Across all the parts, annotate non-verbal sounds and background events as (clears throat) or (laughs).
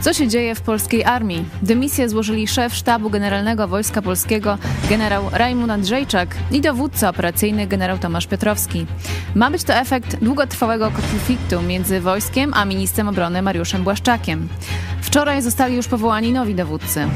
Co się dzieje w polskiej armii? Dymisję złożyli szef Sztabu Generalnego Wojska Polskiego generał Rajmund Andrzejczak i dowódca operacyjny generał Tomasz Piotrowski. Ma być to efekt długotrwałego konfliktu między wojskiem a ministrem obrony Mariuszem Błaszczakiem. Wczoraj zostali już powołani nowi dowódcy.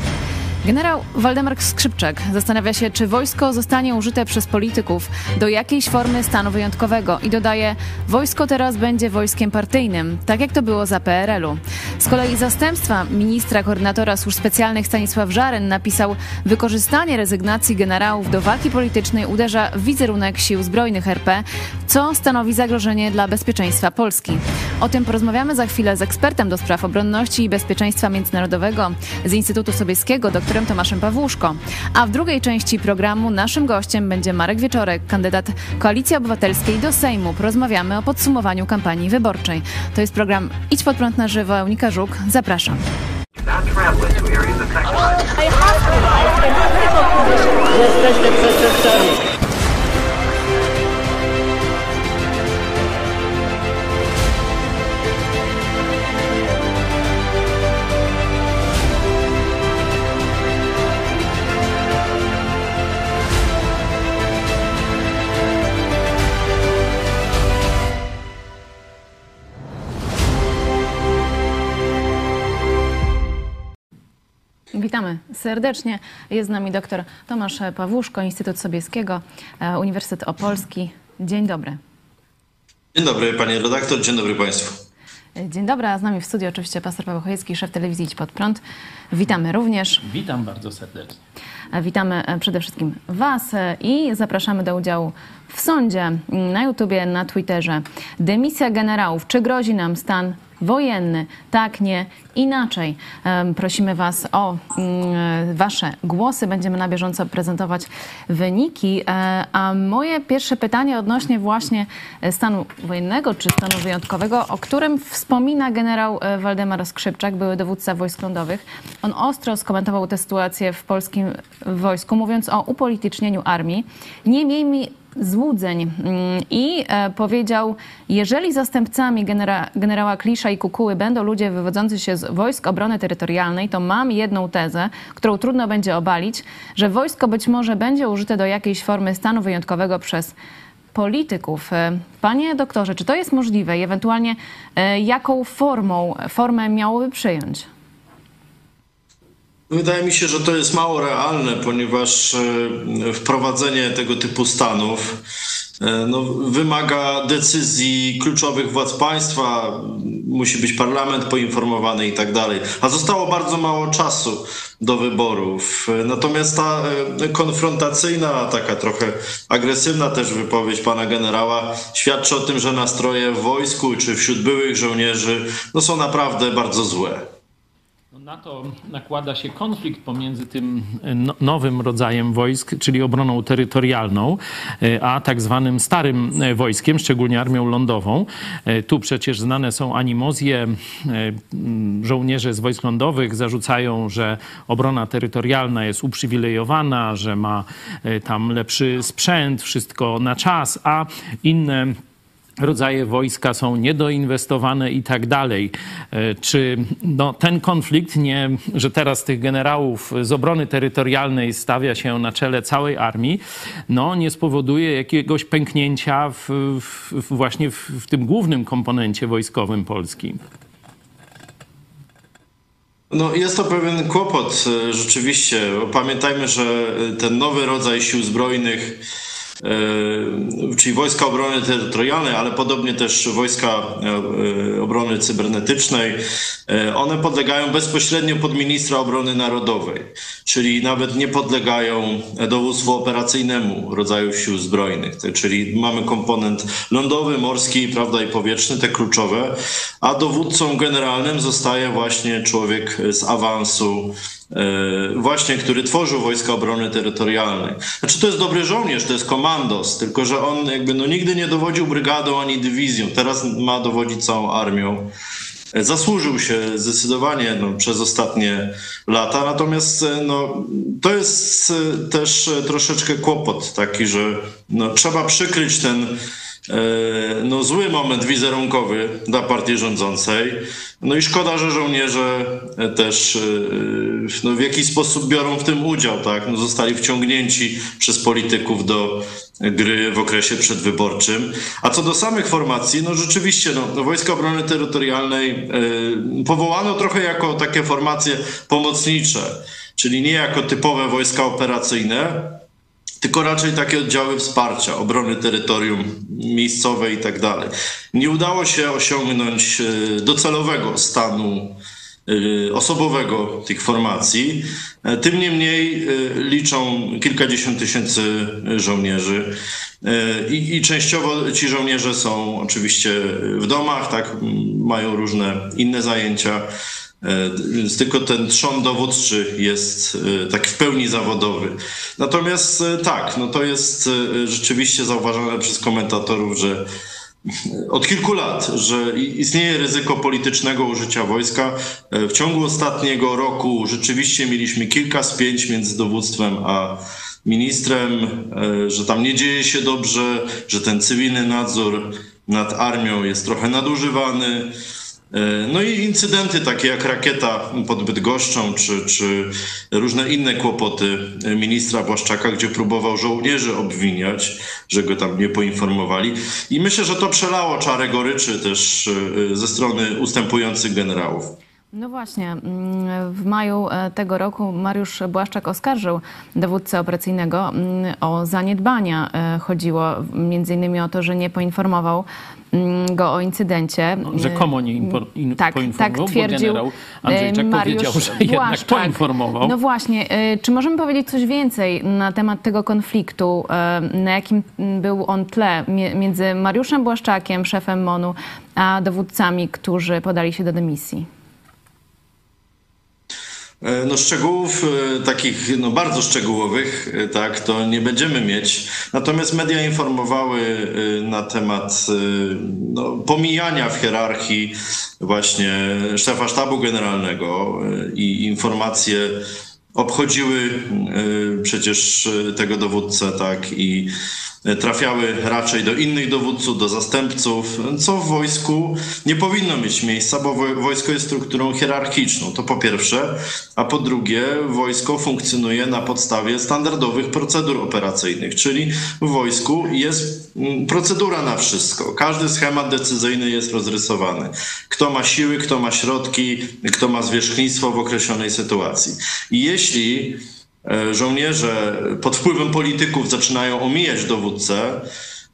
Generał Waldemar Skrzypczak zastanawia się, czy wojsko zostanie użyte przez polityków do jakiejś formy stanu wyjątkowego i dodaje, wojsko teraz będzie wojskiem partyjnym, tak jak to było za PRL-u. Z kolei zastępstwa ministra koordynatora służb specjalnych Stanisław Żaren napisał, wykorzystanie rezygnacji generałów do walki politycznej uderza w wizerunek sił zbrojnych RP, co stanowi zagrożenie dla bezpieczeństwa Polski. O tym porozmawiamy za chwilę z ekspertem do spraw obronności i bezpieczeństwa międzynarodowego z Instytutu Sobieskiego, dr doktorem Tomaszem Pawłuszko. A w drugiej części programu naszym gościem będzie Marek Wieczorek, kandydat Koalicji Obywatelskiej do Sejmu. Porozmawiamy o podsumowaniu kampanii wyborczej. To jest program Idź pod prąd na żywo. Eunika Żuk, zapraszam. Jesteśmy przestępcami. Witamy serdecznie. Jest z nami dr Tomasz Pawłuszko, Instytut Sobieskiego, e, Uniwersytet Opolski. Dzień dobry. Dzień dobry Panie redaktor, dzień dobry Państwu. Dzień dobry, a z nami w studiu oczywiście pastor Paweł Chojecki, szef telewizji Idź Pod Prąd. Witamy również. Witam bardzo serdecznie. E, witamy e, przede wszystkim Was i zapraszamy do udziału w sądzie na YouTubie, na Twitterze. Dymisja generałów. Czy grozi nam stan wojenny. Tak, nie, inaczej. Prosimy Was o mm, Wasze głosy. Będziemy na bieżąco prezentować wyniki. E, a moje pierwsze pytanie odnośnie właśnie stanu wojennego czy stanu wyjątkowego, o którym wspomina generał e, Waldemar Skrzypczak, były dowódca wojsk lądowych. On ostro skomentował tę sytuację w polskim wojsku, mówiąc o upolitycznieniu armii. Nie miejmy złudzeń mm, i e, powiedział, jeżeli zastępcami genera generała Klisza i Kukuły będą ludzie wywodzący się z wojsk obrony terytorialnej, to mam jedną tezę, którą trudno będzie obalić, że wojsko być może będzie użyte do jakiejś formy stanu wyjątkowego przez polityków. E, panie doktorze, czy to jest możliwe i ewentualnie e, jaką formą, formę miałoby przyjąć? Wydaje mi się, że to jest mało realne, ponieważ e, wprowadzenie tego typu stanów e, no, wymaga decyzji kluczowych władz państwa, musi być parlament poinformowany i tak dalej. A zostało bardzo mało czasu do wyborów. Natomiast ta e, konfrontacyjna, taka trochę agresywna też wypowiedź pana generała świadczy o tym, że nastroje w wojsku czy wśród byłych żołnierzy no, są naprawdę bardzo złe. Na to nakłada się konflikt pomiędzy tym no, nowym rodzajem wojsk, czyli obroną terytorialną, e, a tak zwanym starym e, wojskiem, szczególnie armią lądową. E, tu przecież znane są animozje. Żołnierze z wojsk lądowych zarzucają, że obrona terytorialna jest uprzywilejowana, że ma tam lepszy sprzęt, wszystko na czas, a inne rodzaje wojska są niedoinwestowane i tak dalej. E, czy no, ten konflikt, nie, że teraz tych generałów z obrony terytorialnej stawia się na czele całej armii, no, nie spowoduje jakiegoś pęknięcia w, w, właśnie w, w tym głównym komponencie wojskowym Polski? No, jest to pewien kłopot e, rzeczywiście. Pamiętajmy, że ten nowy rodzaj sił zbrojnych E, czyli Wojska Obrony Terytorialnej, ale podobnie też Wojska e, Obrony Cybernetycznej, e, one podlegają bezpośrednio pod ministra obrony narodowej, czyli nawet nie podlegają dowództwu operacyjnemu rodzaju sił zbrojnych, czyli mamy komponent lądowy, morski, prawda, i powietrzny, te kluczowe, a dowódcą generalnym zostaje właśnie człowiek z awansu właśnie, który tworzył Wojska Obrony Terytorialnej. Znaczy to jest dobry żołnierz, to jest komandos, tylko że on jakby no nigdy nie dowodził brygadą ani dywizją, teraz ma dowodzić całą armią. E, zasłużył się zdecydowanie no, przez ostatnie lata, natomiast e, no, to jest też troszeczkę kłopot taki, że no, trzeba przykryć ten no, zły moment wizerunkowy dla partii rządzącej. No i szkoda, że żołnierze też no, w jakiś sposób biorą w tym udział, tak? No, zostali wciągnięci przez polityków do gry w okresie przedwyborczym. A co do samych formacji, no rzeczywiście, no, no Wojska Obrony Terytorialnej powołano trochę jako takie formacje pomocnicze, czyli nie jako typowe wojska operacyjne, tylko raczej takie oddziały wsparcia, obrony terytorium miejscowe i tak dalej. Nie udało się osiągnąć e, docelowego stanu e, osobowego tych formacji. E, tym niemniej liczą kilkadziesiąt tysięcy żołnierzy i, i, częściowo ci żołnierze są oczywiście w domach, tak, mają różne inne zajęcia. E, więc tylko ten trzon dowódczy jest e, tak w pełni zawodowy. Natomiast e, tak, no to jest rzeczywiście zauważane przez komentatorów, że od kilku lat, że istnieje ryzyko politycznego użycia wojska. W ciągu ostatniego roku rzeczywiście mieliśmy kilka spięć między dowództwem a ministrem, że tam nie dzieje się dobrze, że ten cywilny nadzór nad armią jest trochę nadużywany. E, no i incydenty takie jak rakieta pod Bydgoszczą, czy, czy różne inne kłopoty ministra Błaszczaka, gdzie próbował żołnierzy obwiniać, że go tam nie poinformowali. I myślę, że to przelało czarę goryczy też e, ze strony ustępujących generałów. No właśnie, mm, w maju e, tego roku Mariusz Błaszczak oskarżył dowódcę operacyjnego mm, o zaniedbania. Chodziło między innymi o to, że nie poinformował go o incydencie. No, rzekomo nie in, tak, poinformował, tak twierdził bo generał Andrzejczak Mariusz powiedział, że jednak Błaszczak. poinformował. No właśnie, y, czy możemy powiedzieć coś więcej na temat tego konfliktu, y, na jakim był on tle między Mariuszem Błaszczakiem, szefem MONU, a dowódcami, którzy podali się do dymisji? E, no szczegółów e, takich no bardzo szczegółowych, e, tak, to nie będziemy mieć. Natomiast media informowały na temat no, pomijania w hierarchii właśnie szefa sztabu generalnego i informacje obchodziły przecież tego dowódcę, tak, i trafiały raczej do innych dowódców, do zastępców, co w wojsku nie powinno mieć miejsca, bo wojsko jest strukturą hierarchiczną, to po pierwsze, a po drugie wojsko funkcjonuje na podstawie standardowych procedur operacyjnych, czyli w wojsku jest mm, procedura na wszystko. Każdy schemat decyzyjny jest rozrysowany. Kto ma siły, kto ma środki, kto ma zwierzchnictwo w określonej sytuacji. I jeśli żołnierze pod wpływem polityków zaczynają omijać dowódcę,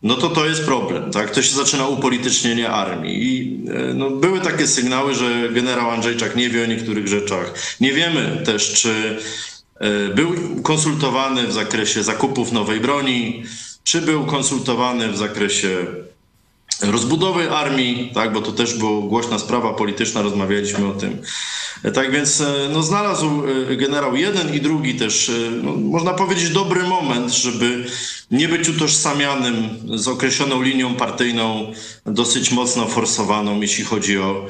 no to to jest problem, tak? To się zaczyna upolitycznienie armii. I e, no, były takie sygnały, że generał Andrzejczak nie wie o niektórych rzeczach. Nie wiemy też, czy e, był konsultowany w zakresie zakupów nowej broni, czy był konsultowany w zakresie rozbudowy armii, tak, bo to też była głośna sprawa polityczna, rozmawialiśmy o tym. Tak więc e, no, znalazł e, generał jeden i drugi też, e, no, można powiedzieć, dobry moment, żeby nie być utożsamianym z określoną linią partyjną, dosyć mocno forsowaną, jeśli chodzi o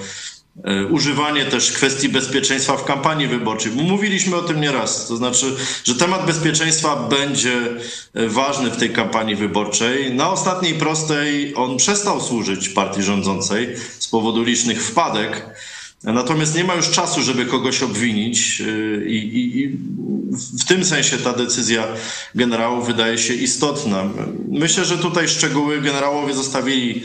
używanie też kwestii bezpieczeństwa w kampanii wyborczej. Mówiliśmy o tym nieraz, to znaczy, że temat bezpieczeństwa będzie ważny w tej kampanii wyborczej. Na ostatniej prostej on przestał służyć partii rządzącej z powodu licznych wpadek. Natomiast nie ma już czasu, żeby kogoś obwinić, y, i, i, i, w tym sensie ta decyzja generałów wydaje się istotna. Myślę, że tutaj szczegóły generałowie zostawili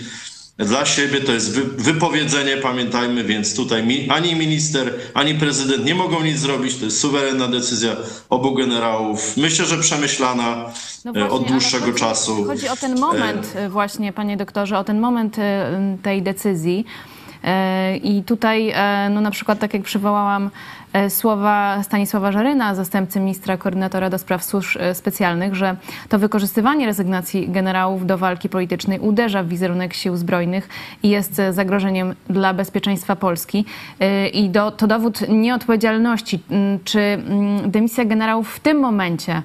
dla siebie, to jest wypowiedzenie, pamiętajmy, więc tutaj ani minister, ani prezydent nie mogą nic zrobić, to jest suwerenna decyzja obu generałów. Myślę, że przemyślana no e, właśnie, od dłuższego chodzi, czasu. Chodzi o ten moment e, właśnie, panie doktorze, o ten moment e, tej decyzji. E, I tutaj e, no na przykład, tak jak przywołałam e, słowa Stanisława Żaryna, zastępcy ministra koordynatora do spraw służb specjalnych, że to wykorzystywanie rezygnacji generałów do walki politycznej uderza w wizerunek sił zbrojnych i jest zagrożeniem dla bezpieczeństwa Polski. I do, to dowód nieodpowiedzialności. Czy dymisja generałów w tym momencie,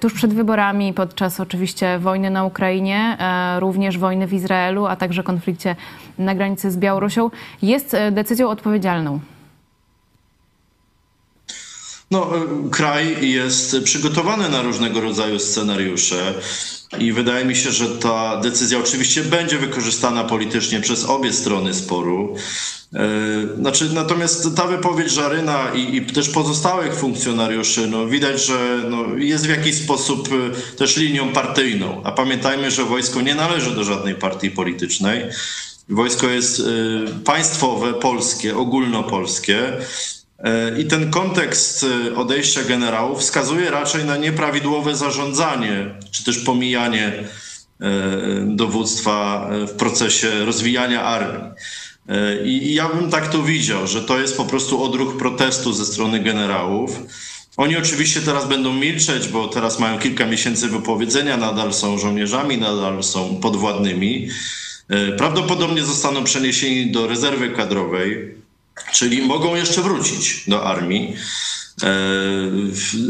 tuż przed wyborami, podczas oczywiście wojny na Ukrainie, również wojny w Izraelu, a także konflikcie na granicy z Białorusią, jest e, decyzją odpowiedzialną? No, kraj jest przygotowany na różnego rodzaju scenariusze. I wydaje mi się, że ta decyzja oczywiście będzie wykorzystana politycznie przez obie strony sporu. E, znaczy, natomiast ta wypowiedź Żaryna i, i też pozostałych funkcjonariuszy, no, widać, że no, jest w jakiś sposób e, też linią partyjną. A pamiętajmy, że wojsko nie należy do żadnej partii politycznej. Wojsko jest państwowe, polskie, ogólnopolskie. I ten kontekst odejścia generałów wskazuje raczej na nieprawidłowe zarządzanie, czy też pomijanie dowództwa w procesie rozwijania armii. E, I ja bym tak to widział, że to jest po prostu odruch protestu ze strony generałów. Oni oczywiście teraz będą milczeć, bo teraz mają kilka miesięcy wypowiedzenia, nadal są żołnierzami, nadal są podwładnymi. E, prawdopodobnie zostaną przeniesieni do rezerwy kadrowej, czyli mogą jeszcze wrócić do armii. E,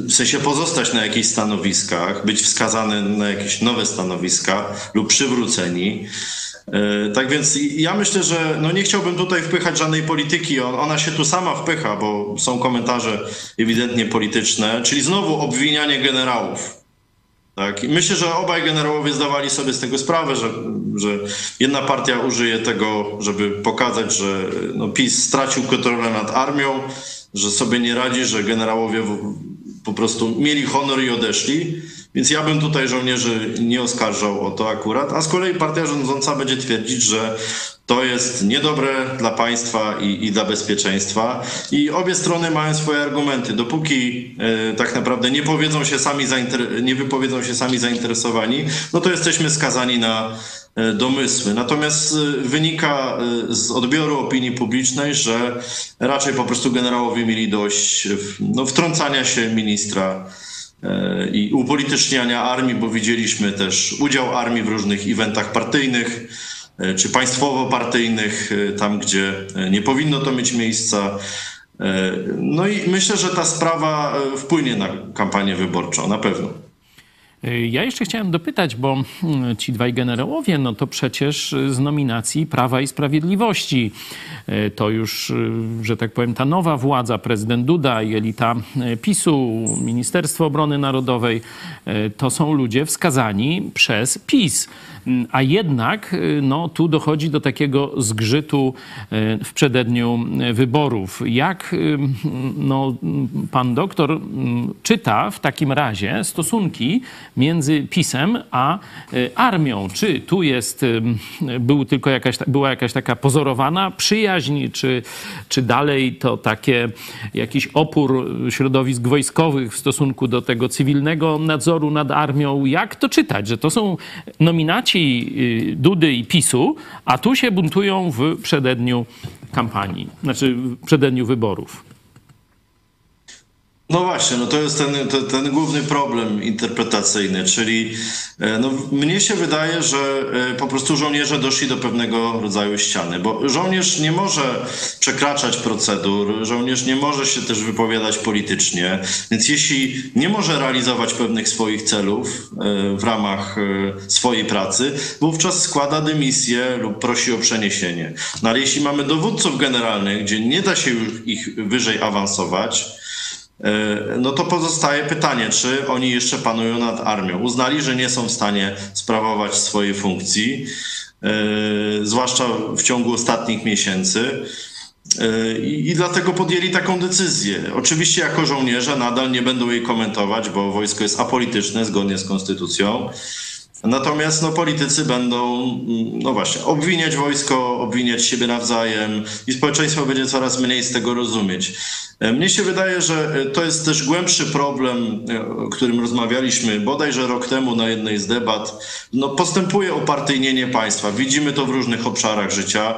w sensie pozostać na jakichś stanowiskach, być wskazane na jakieś nowe stanowiska lub przywróceni. E, tak więc ja myślę, że no nie chciałbym tutaj wpychać żadnej polityki. Ona się tu sama wpycha, bo są komentarze ewidentnie polityczne, czyli znowu obwinianie generałów. Tak? I myślę, że obaj generałowie zdawali sobie z tego sprawę, że, że jedna partia użyje tego, żeby pokazać, że no PiS stracił kontrolę nad armią, że sobie nie radzi, że generałowie po prostu mieli honor i odeszli. Więc ja bym tutaj żołnierzy nie oskarżał o to akurat, a z kolei partia rządząca będzie twierdzić, że to jest niedobre dla państwa i, i dla bezpieczeństwa. I obie strony mają swoje argumenty. Dopóki e, tak naprawdę nie powiedzą się sami nie wypowiedzą się sami zainteresowani, no to jesteśmy skazani na e, domysły. Natomiast e, wynika z odbioru opinii publicznej, że raczej po prostu generałowie mieli dość no, wtrącania się ministra i upolityczniania armii, bo widzieliśmy też udział armii w różnych eventach partyjnych czy państwowo-partyjnych, e, tam gdzie e, nie powinno to mieć miejsca. No i myślę, że ta sprawa wpłynie na kampanię wyborczą, na pewno. Ja jeszcze chciałem dopytać, bo mm, ci dwaj generałowie, no to przecież z nominacji Prawa i Sprawiedliwości e, to już, e, że tak powiem, ta nowa władza, prezydent Duda i elita PiSu, Ministerstwo Obrony Narodowej, to są ludzie wskazani przez PiS. A jednak y, no, tu dochodzi do takiego zgrzytu y, w przededniu wyborów. Jak y, no, pan doktor czyta w takim razie stosunki między PiSem a armią? Czy tu jest, był tylko jakaś, była jakaś taka pozorowana przyjaźń, czy, czy dalej to takie jakiś opór środowisk wojskowych w stosunku do tego cywilnego nadzoru nad armią? Jak to czytać, że to są nominaci Y, Dudy i PiSu, a tu się buntują w przededniu kampanii, znaczy w przededniu wyborów. No właśnie, no to jest ten, ten, ten, główny problem interpretacyjny, czyli e, no, mnie się wydaje, że e, po prostu żołnierze doszli do pewnego rodzaju ściany, bo żołnierz nie może przekraczać procedur, żołnierz nie może się też wypowiadać politycznie, więc jeśli nie może realizować pewnych swoich celów e, w ramach swojej pracy, wówczas składa dymisję lub prosi o przeniesienie. No ale jeśli mamy dowódców generalnych, gdzie nie da się już ich wyżej awansować, no to pozostaje pytanie, czy oni jeszcze panują nad armią. Uznali, że nie są w stanie sprawować swojej funkcji, e, zwłaszcza w ciągu ostatnich miesięcy. E, I, dlatego podjęli taką decyzję. Oczywiście, jako żołnierze nadal nie będą jej komentować, bo wojsko jest apolityczne zgodnie z konstytucją. Natomiast no, politycy będą, no właśnie, obwiniać wojsko, obwiniać siebie nawzajem i społeczeństwo będzie coraz mniej z tego rozumieć. E, mnie się wydaje, że e, to jest też głębszy problem, e, o którym rozmawialiśmy bodajże rok temu na jednej z debat. No, postępuje opartyjnienie państwa. Widzimy to w różnych obszarach życia.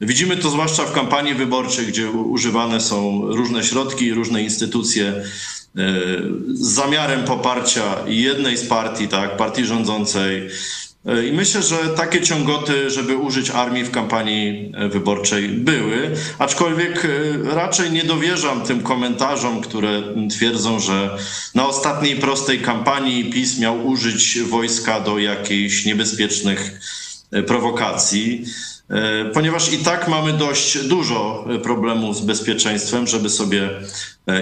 Widzimy to zwłaszcza w kampanii wyborczej, gdzie używane są różne środki, różne instytucje z zamiarem poparcia jednej z partii, tak, partii rządzącej. I myślę, że takie ciągoty, żeby użyć armii w kampanii wyborczej były, aczkolwiek e, raczej nie dowierzam tym komentarzom, które twierdzą, że na ostatniej prostej kampanii PiS miał użyć wojska do jakichś niebezpiecznych prowokacji, ponieważ i tak mamy dość dużo problemów z bezpieczeństwem, żeby sobie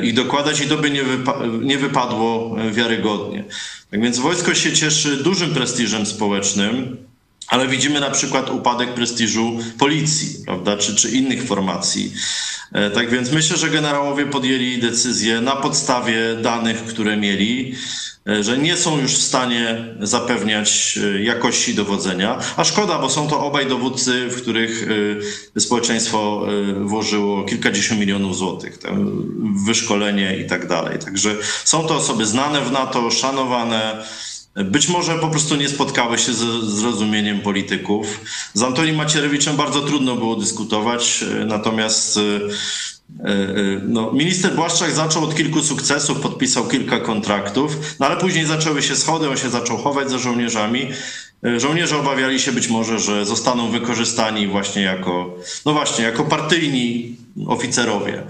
ich dokładać i to by nie, wypa- nie wypadło wiarygodnie. Tak więc wojsko się cieszy dużym prestiżem społecznym, ale widzimy na przykład upadek prestiżu policji, prawda, czy, czy innych formacji. E, tak więc myślę, że generałowie podjęli decyzję na podstawie danych, które mieli, e, że nie są już w stanie zapewniać e, jakości dowodzenia. A szkoda, bo są to obaj dowódcy, w których społeczeństwo włożyło kilkadziesiąt milionów złotych wyszkolenie i tak dalej. Także są to osoby znane w NATO, szanowane być może po prostu nie spotkały się ze zrozumieniem polityków. Z Antonim Macierewiczem bardzo trudno było dyskutować, e, natomiast e, e, no, minister Błaszczak zaczął od kilku sukcesów, podpisał kilka kontraktów, no ale później zaczęły się schody, on się zaczął chować za żołnierzami. Żołnierze obawiali się być może, że zostaną wykorzystani właśnie jako, no właśnie, jako partyjni oficerowie.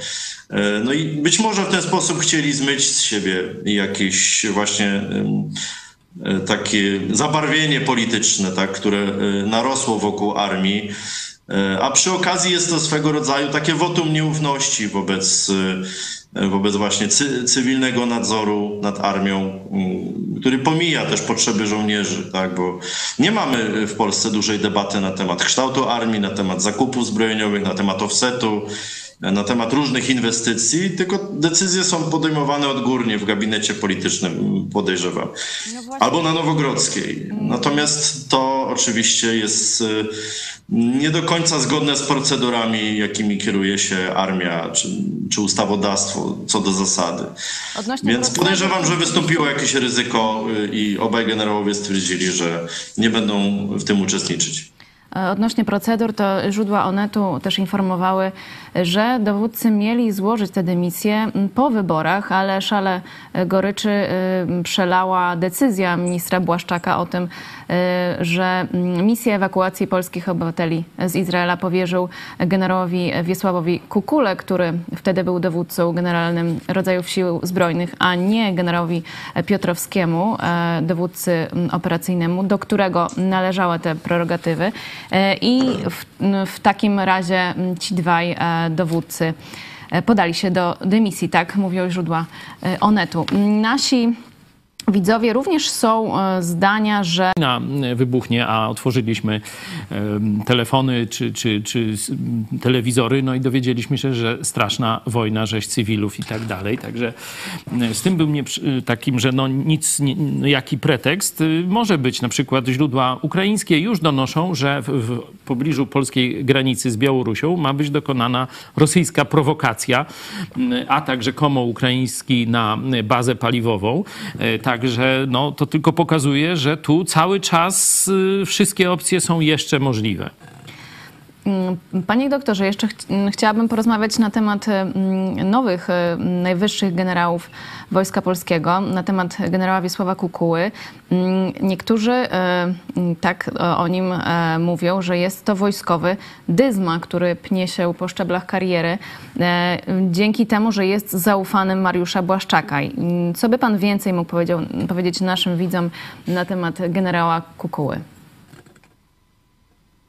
No i być może w ten sposób chcieli zmyć z siebie jakieś właśnie E, takie zabarwienie polityczne, tak, które e, narosło wokół armii. E, a przy okazji jest to swego rodzaju takie wotum nieufności wobec, wobec właśnie cywilnego nadzoru nad armią, który pomija też potrzeby żołnierzy, tak, bo nie mamy w Polsce dużej debaty na temat kształtu armii, na temat zakupów zbrojeniowych, na temat offsetu na temat różnych inwestycji, tylko decyzje są podejmowane odgórnie w gabinecie politycznym, podejrzewam, no albo na Nowogrodzkiej. Natomiast to oczywiście jest y, nie do końca zgodne z procedurami, jakimi kieruje się armia czy, czy ustawodawstwo co do zasady. Odnośnie Więc podejrzewam, że wystąpiło jakieś ryzyko y, i obaj generałowie stwierdzili, że nie będą w tym uczestniczyć. E, odnośnie procedur, to źródła Onetu też informowały, że dowódcy mieli złożyć te dymisje po wyborach, ale szale goryczy y, przelała decyzja ministra Błaszczaka o tym, że misję ewakuacji polskich obywateli z Izraela powierzył generałowi Wiesławowi Kukule, który wtedy był dowódcą generalnym rodzajów sił zbrojnych, a nie generałowi Piotrowskiemu, e, dowódcy operacyjnemu, do którego należały te prerogatywy. E, I w, w takim razie ci dwaj e, dowódcy e, podali się do dymisji, tak mówią źródła Onetu. Nasi Widzowie również są e, zdania, że. E, wybuchnie, a otworzyliśmy telefony czy, czy, czy telewizory, no i dowiedzieliśmy się, że straszna wojna, rzeź cywilów i tak dalej. Także e, z tym był mnie takim, że no nic, no jaki pretekst. Może być na przykład źródła ukraińskie już donoszą, że w, w pobliżu polskiej granicy z Białorusią ma być dokonana rosyjska prowokacja, atak rzekomo ukraiński na bazę paliwową. Tak Także no, to tylko pokazuje, że tu cały czas y, wszystkie opcje są jeszcze możliwe. Mm, panie doktorze, jeszcze ch mm, chciałabym porozmawiać na temat mm, nowych najwyższych generałów Wojska Polskiego, na temat generała Wiesława Kukuły. Niektórzy e, tak o nim e, mówią, że jest to wojskowy dyzma, który pnie się po szczeblach kariery e, dzięki temu, że jest zaufanym Mariusza Błaszczaka. Co by pan więcej mógł powiedzieć naszym widzom na temat generała Kukuły?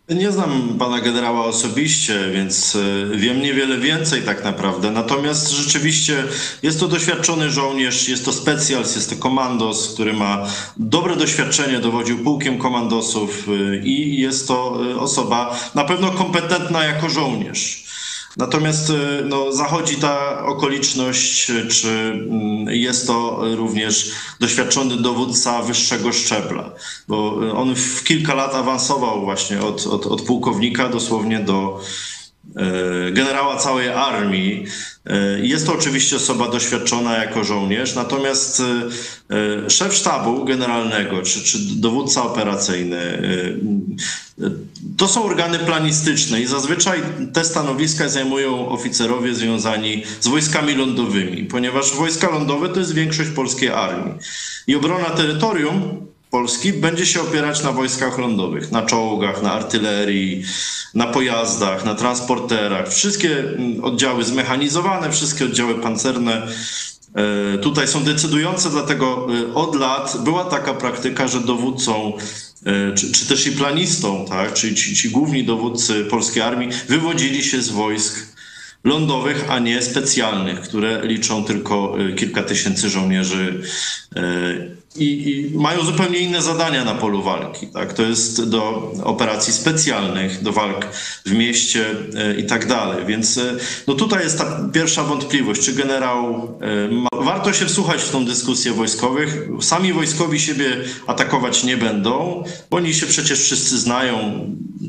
Nie znam pana generała osobiście, więc e, wiem niewiele więcej tak naprawdę. Natomiast rzeczywiście jest to doświadczony żołnierz, jest to specjalist, jest to komandos, który ma dobre doświadczenie, dowodził pułkiem komandosów e, i jest to e, osoba na pewno kompetentna jako żołnierz. Natomiast e, no, zachodzi ta okoliczność, e, czy mm, jest to również doświadczony dowódca wyższego szczebla, bo e, on w kilka lat awansował właśnie od, od, od pułkownika dosłownie do generała całej armii. Jest to oczywiście osoba doświadczona jako żołnierz, natomiast szef sztabu generalnego czy, czy dowódca operacyjny to są organy planistyczne i zazwyczaj te stanowiska zajmują oficerowie związani z wojskami lądowymi, ponieważ wojska lądowe to jest większość polskiej armii. I obrona terytorium Polski będzie się opierać na wojskach lądowych, na czołgach, na artylerii, na pojazdach, na transporterach. Wszystkie mm, oddziały zmechanizowane, wszystkie oddziały pancerne e, tutaj są decydujące, dlatego e, od lat była taka praktyka, że dowódcą czy, czy też i planistą, tak? czyli ci, ci główni dowódcy polskiej armii, wywodzili się z wojsk lądowych, a nie specjalnych, które liczą tylko kilka tysięcy żołnierzy i, i, mają zupełnie inne zadania na polu walki. Tak? To jest do operacji specjalnych, do walk w mieście e, i tak dalej. Więc e, no tutaj jest ta pierwsza wątpliwość, czy generał. E, ma... Warto się wsłuchać w tą dyskusję wojskowych. Sami wojskowi siebie atakować nie będą, bo oni się przecież wszyscy znają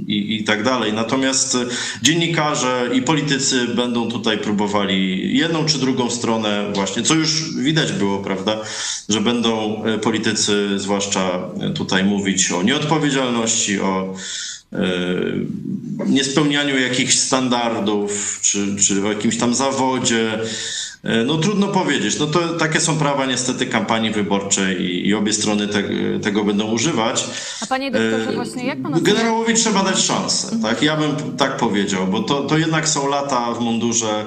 i, i tak dalej. Natomiast dziennikarze i politycy będą tutaj próbowali jedną czy drugą stronę, właśnie, co już widać było, prawda, że będą politycy, zwłaszcza tutaj mówić o nieodpowiedzialności, o e, niespełnianiu jakichś standardów, czy, czy o jakimś tam zawodzie. E, no trudno powiedzieć. No to takie są prawa niestety kampanii wyborczej i, i obie strony te, tego będą używać. A panie doktorze, właśnie jak pan Generałowi trzeba dać szansę, tak? Ja bym tak powiedział, bo to, to jednak są lata w mundurze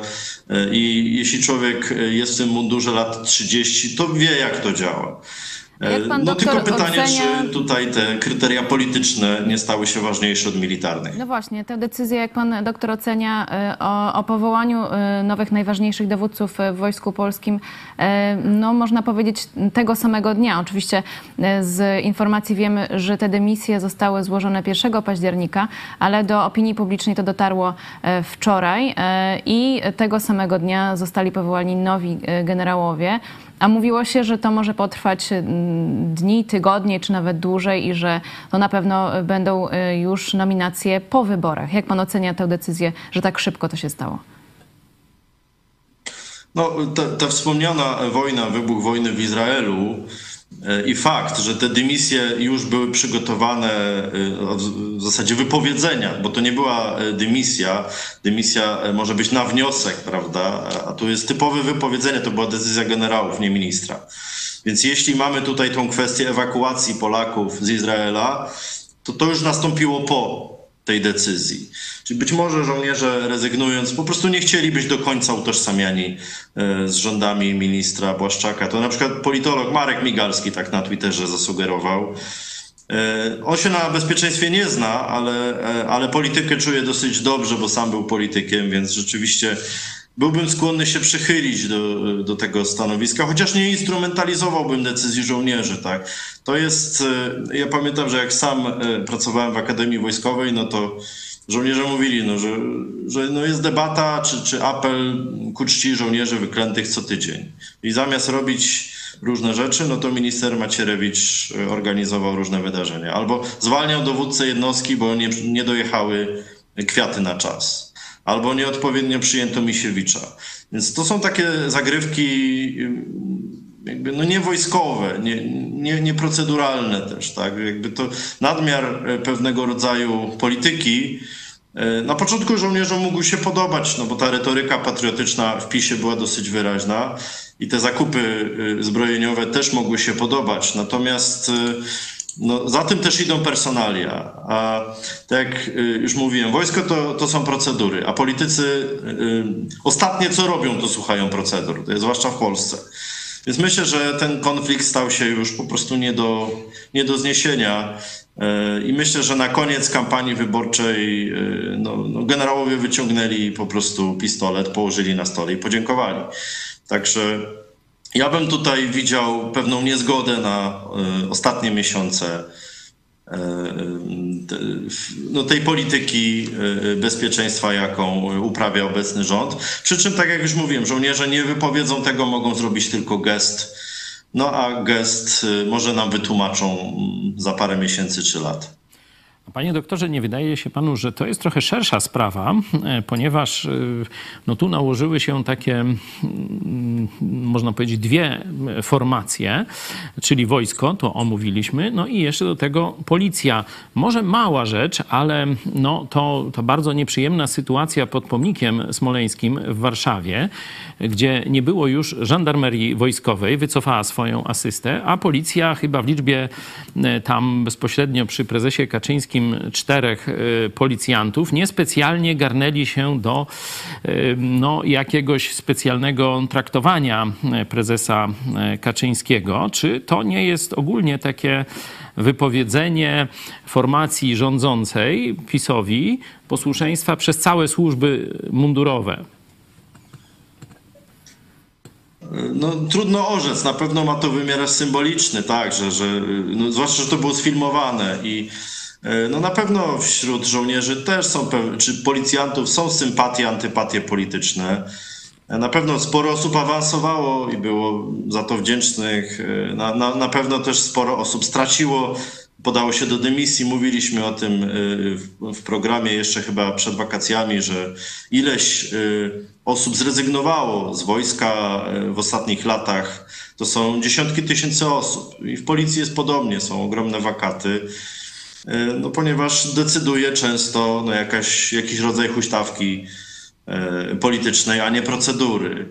e, i jeśli człowiek jest w tym mundurze lat 30, to wie jak to działa. No tylko pytanie, ocenia... czy tutaj te kryteria polityczne nie stały się ważniejsze od militarnych. No właśnie, tę decyzję, jak pan doktor ocenia y, o, o powołaniu y, nowych, najważniejszych dowódców w Wojsku Polskim, no można powiedzieć tego samego dnia. Oczywiście z informacji wiemy, że te dymisje zostały złożone 1 października, ale do opinii publicznej to dotarło wczoraj i tego samego dnia zostali powołani nowi generałowie. A mówiło się, że to może potrwać mm, dni, tygodnie, czy nawet dłużej i że to na pewno będą y, już nominacje po wyborach. Jak pan ocenia tę decyzję, że tak szybko to się stało? No, ta, ta wspomniana wojna, wybuch wojny w Izraelu E, I fakt, że te dymisje już były przygotowane e, w zasadzie wypowiedzenia, bo to nie była e, dymisja. Dymisja może być na wniosek, prawda? A tu jest typowe wypowiedzenie, to była decyzja generałów, nie ministra. Więc jeśli mamy tutaj tą kwestię ewakuacji Polaków z Izraela, to to już nastąpiło po tej decyzji. Czyli być może żołnierze rezygnując po prostu nie chcieli być do końca utożsamiani e, z rządami ministra Błaszczaka. To na przykład politolog Marek Migalski tak na Twitterze zasugerował. E, on się na bezpieczeństwie nie zna, ale, e, ale politykę czuje dosyć dobrze, bo sam był politykiem, więc rzeczywiście byłbym skłonny się przychylić do, do tego stanowiska, chociaż nie instrumentalizowałbym decyzji żołnierzy. Tak? To jest, e, ja pamiętam, że jak sam e, pracowałem w Akademii Wojskowej, no to żołnierze mówili, no, że, że no jest debata czy, czy apel ku czci żołnierzy wyklętych co tydzień. I zamiast robić różne rzeczy, no to minister Macierewicz e, organizował różne wydarzenia. Albo zwalniał dowódcę jednostki, bo nie, nie dojechały kwiaty na czas albo nieodpowiednio przyjęto Misiewicza. Więc to są takie zagrywki jakby no niewojskowe, nie, nie, nieproceduralne też, tak? Jakby to nadmiar e, pewnego rodzaju polityki. E, na początku żołnierzom mógł się podobać, no bo ta retoryka patriotyczna w PiSie była dosyć wyraźna i te zakupy e, zbrojeniowe też mogły się podobać. Natomiast no, za tym też idą personalia. A tak jak y, już mówiłem, wojsko to, to są procedury, a politycy y, ostatnie co robią, to słuchają procedur, to jest zwłaszcza w Polsce. Więc myślę, że ten konflikt stał się już po prostu nie do, nie do zniesienia. Y, I myślę, że na koniec kampanii wyborczej y, no, no, generałowie wyciągnęli po prostu pistolet, położyli na stole i podziękowali. Także ja bym tutaj widział pewną niezgodę na y, ostatnie miesiące y, no, tej polityki y, bezpieczeństwa, jaką uprawia obecny rząd. Przy czym, tak jak już mówiłem, żołnierze nie wypowiedzą tego, mogą zrobić tylko gest. No a gest może nam wytłumaczą mm, za parę miesięcy czy lat. Panie doktorze, nie wydaje się panu, że to jest trochę szersza sprawa, e, ponieważ e, no, tu nałożyły się takie, mm, można powiedzieć, dwie formacje, czyli wojsko, to omówiliśmy, no i jeszcze do tego policja. Może mała rzecz, ale no, to, to bardzo nieprzyjemna sytuacja pod pomnikiem smoleńskim w Warszawie, gdzie nie było już żandarmerii wojskowej, wycofała swoją asystę, a policja chyba w liczbie e, tam bezpośrednio przy prezesie Kaczyńskim wszystkim czterech policjantów niespecjalnie garnęli się do no, jakiegoś specjalnego traktowania prezesa Kaczyńskiego. Czy to nie jest ogólnie takie wypowiedzenie formacji rządzącej PiSowi posłuszeństwa przez całe służby mundurowe? No, trudno orzec. Na pewno ma to wymiar symboliczny, tak, że, że no, zwłaszcza, że to było sfilmowane i no na pewno wśród żołnierzy też są, czy policjantów są sympatie, antypatie polityczne. Na pewno sporo osób awansowało i było za to wdzięcznych. E, na, na, na pewno też sporo osób straciło, podało się do dymisji. Mówiliśmy o tym e, w programie jeszcze chyba przed wakacjami, że ileś e, osób zrezygnowało z wojska w ostatnich latach. To są dziesiątki tysięcy osób. I w policji jest podobnie, są ogromne wakaty. No, ponieważ decyduje często no, jakaś, jakiś rodzaj huśtawki E, politycznej, a nie procedury.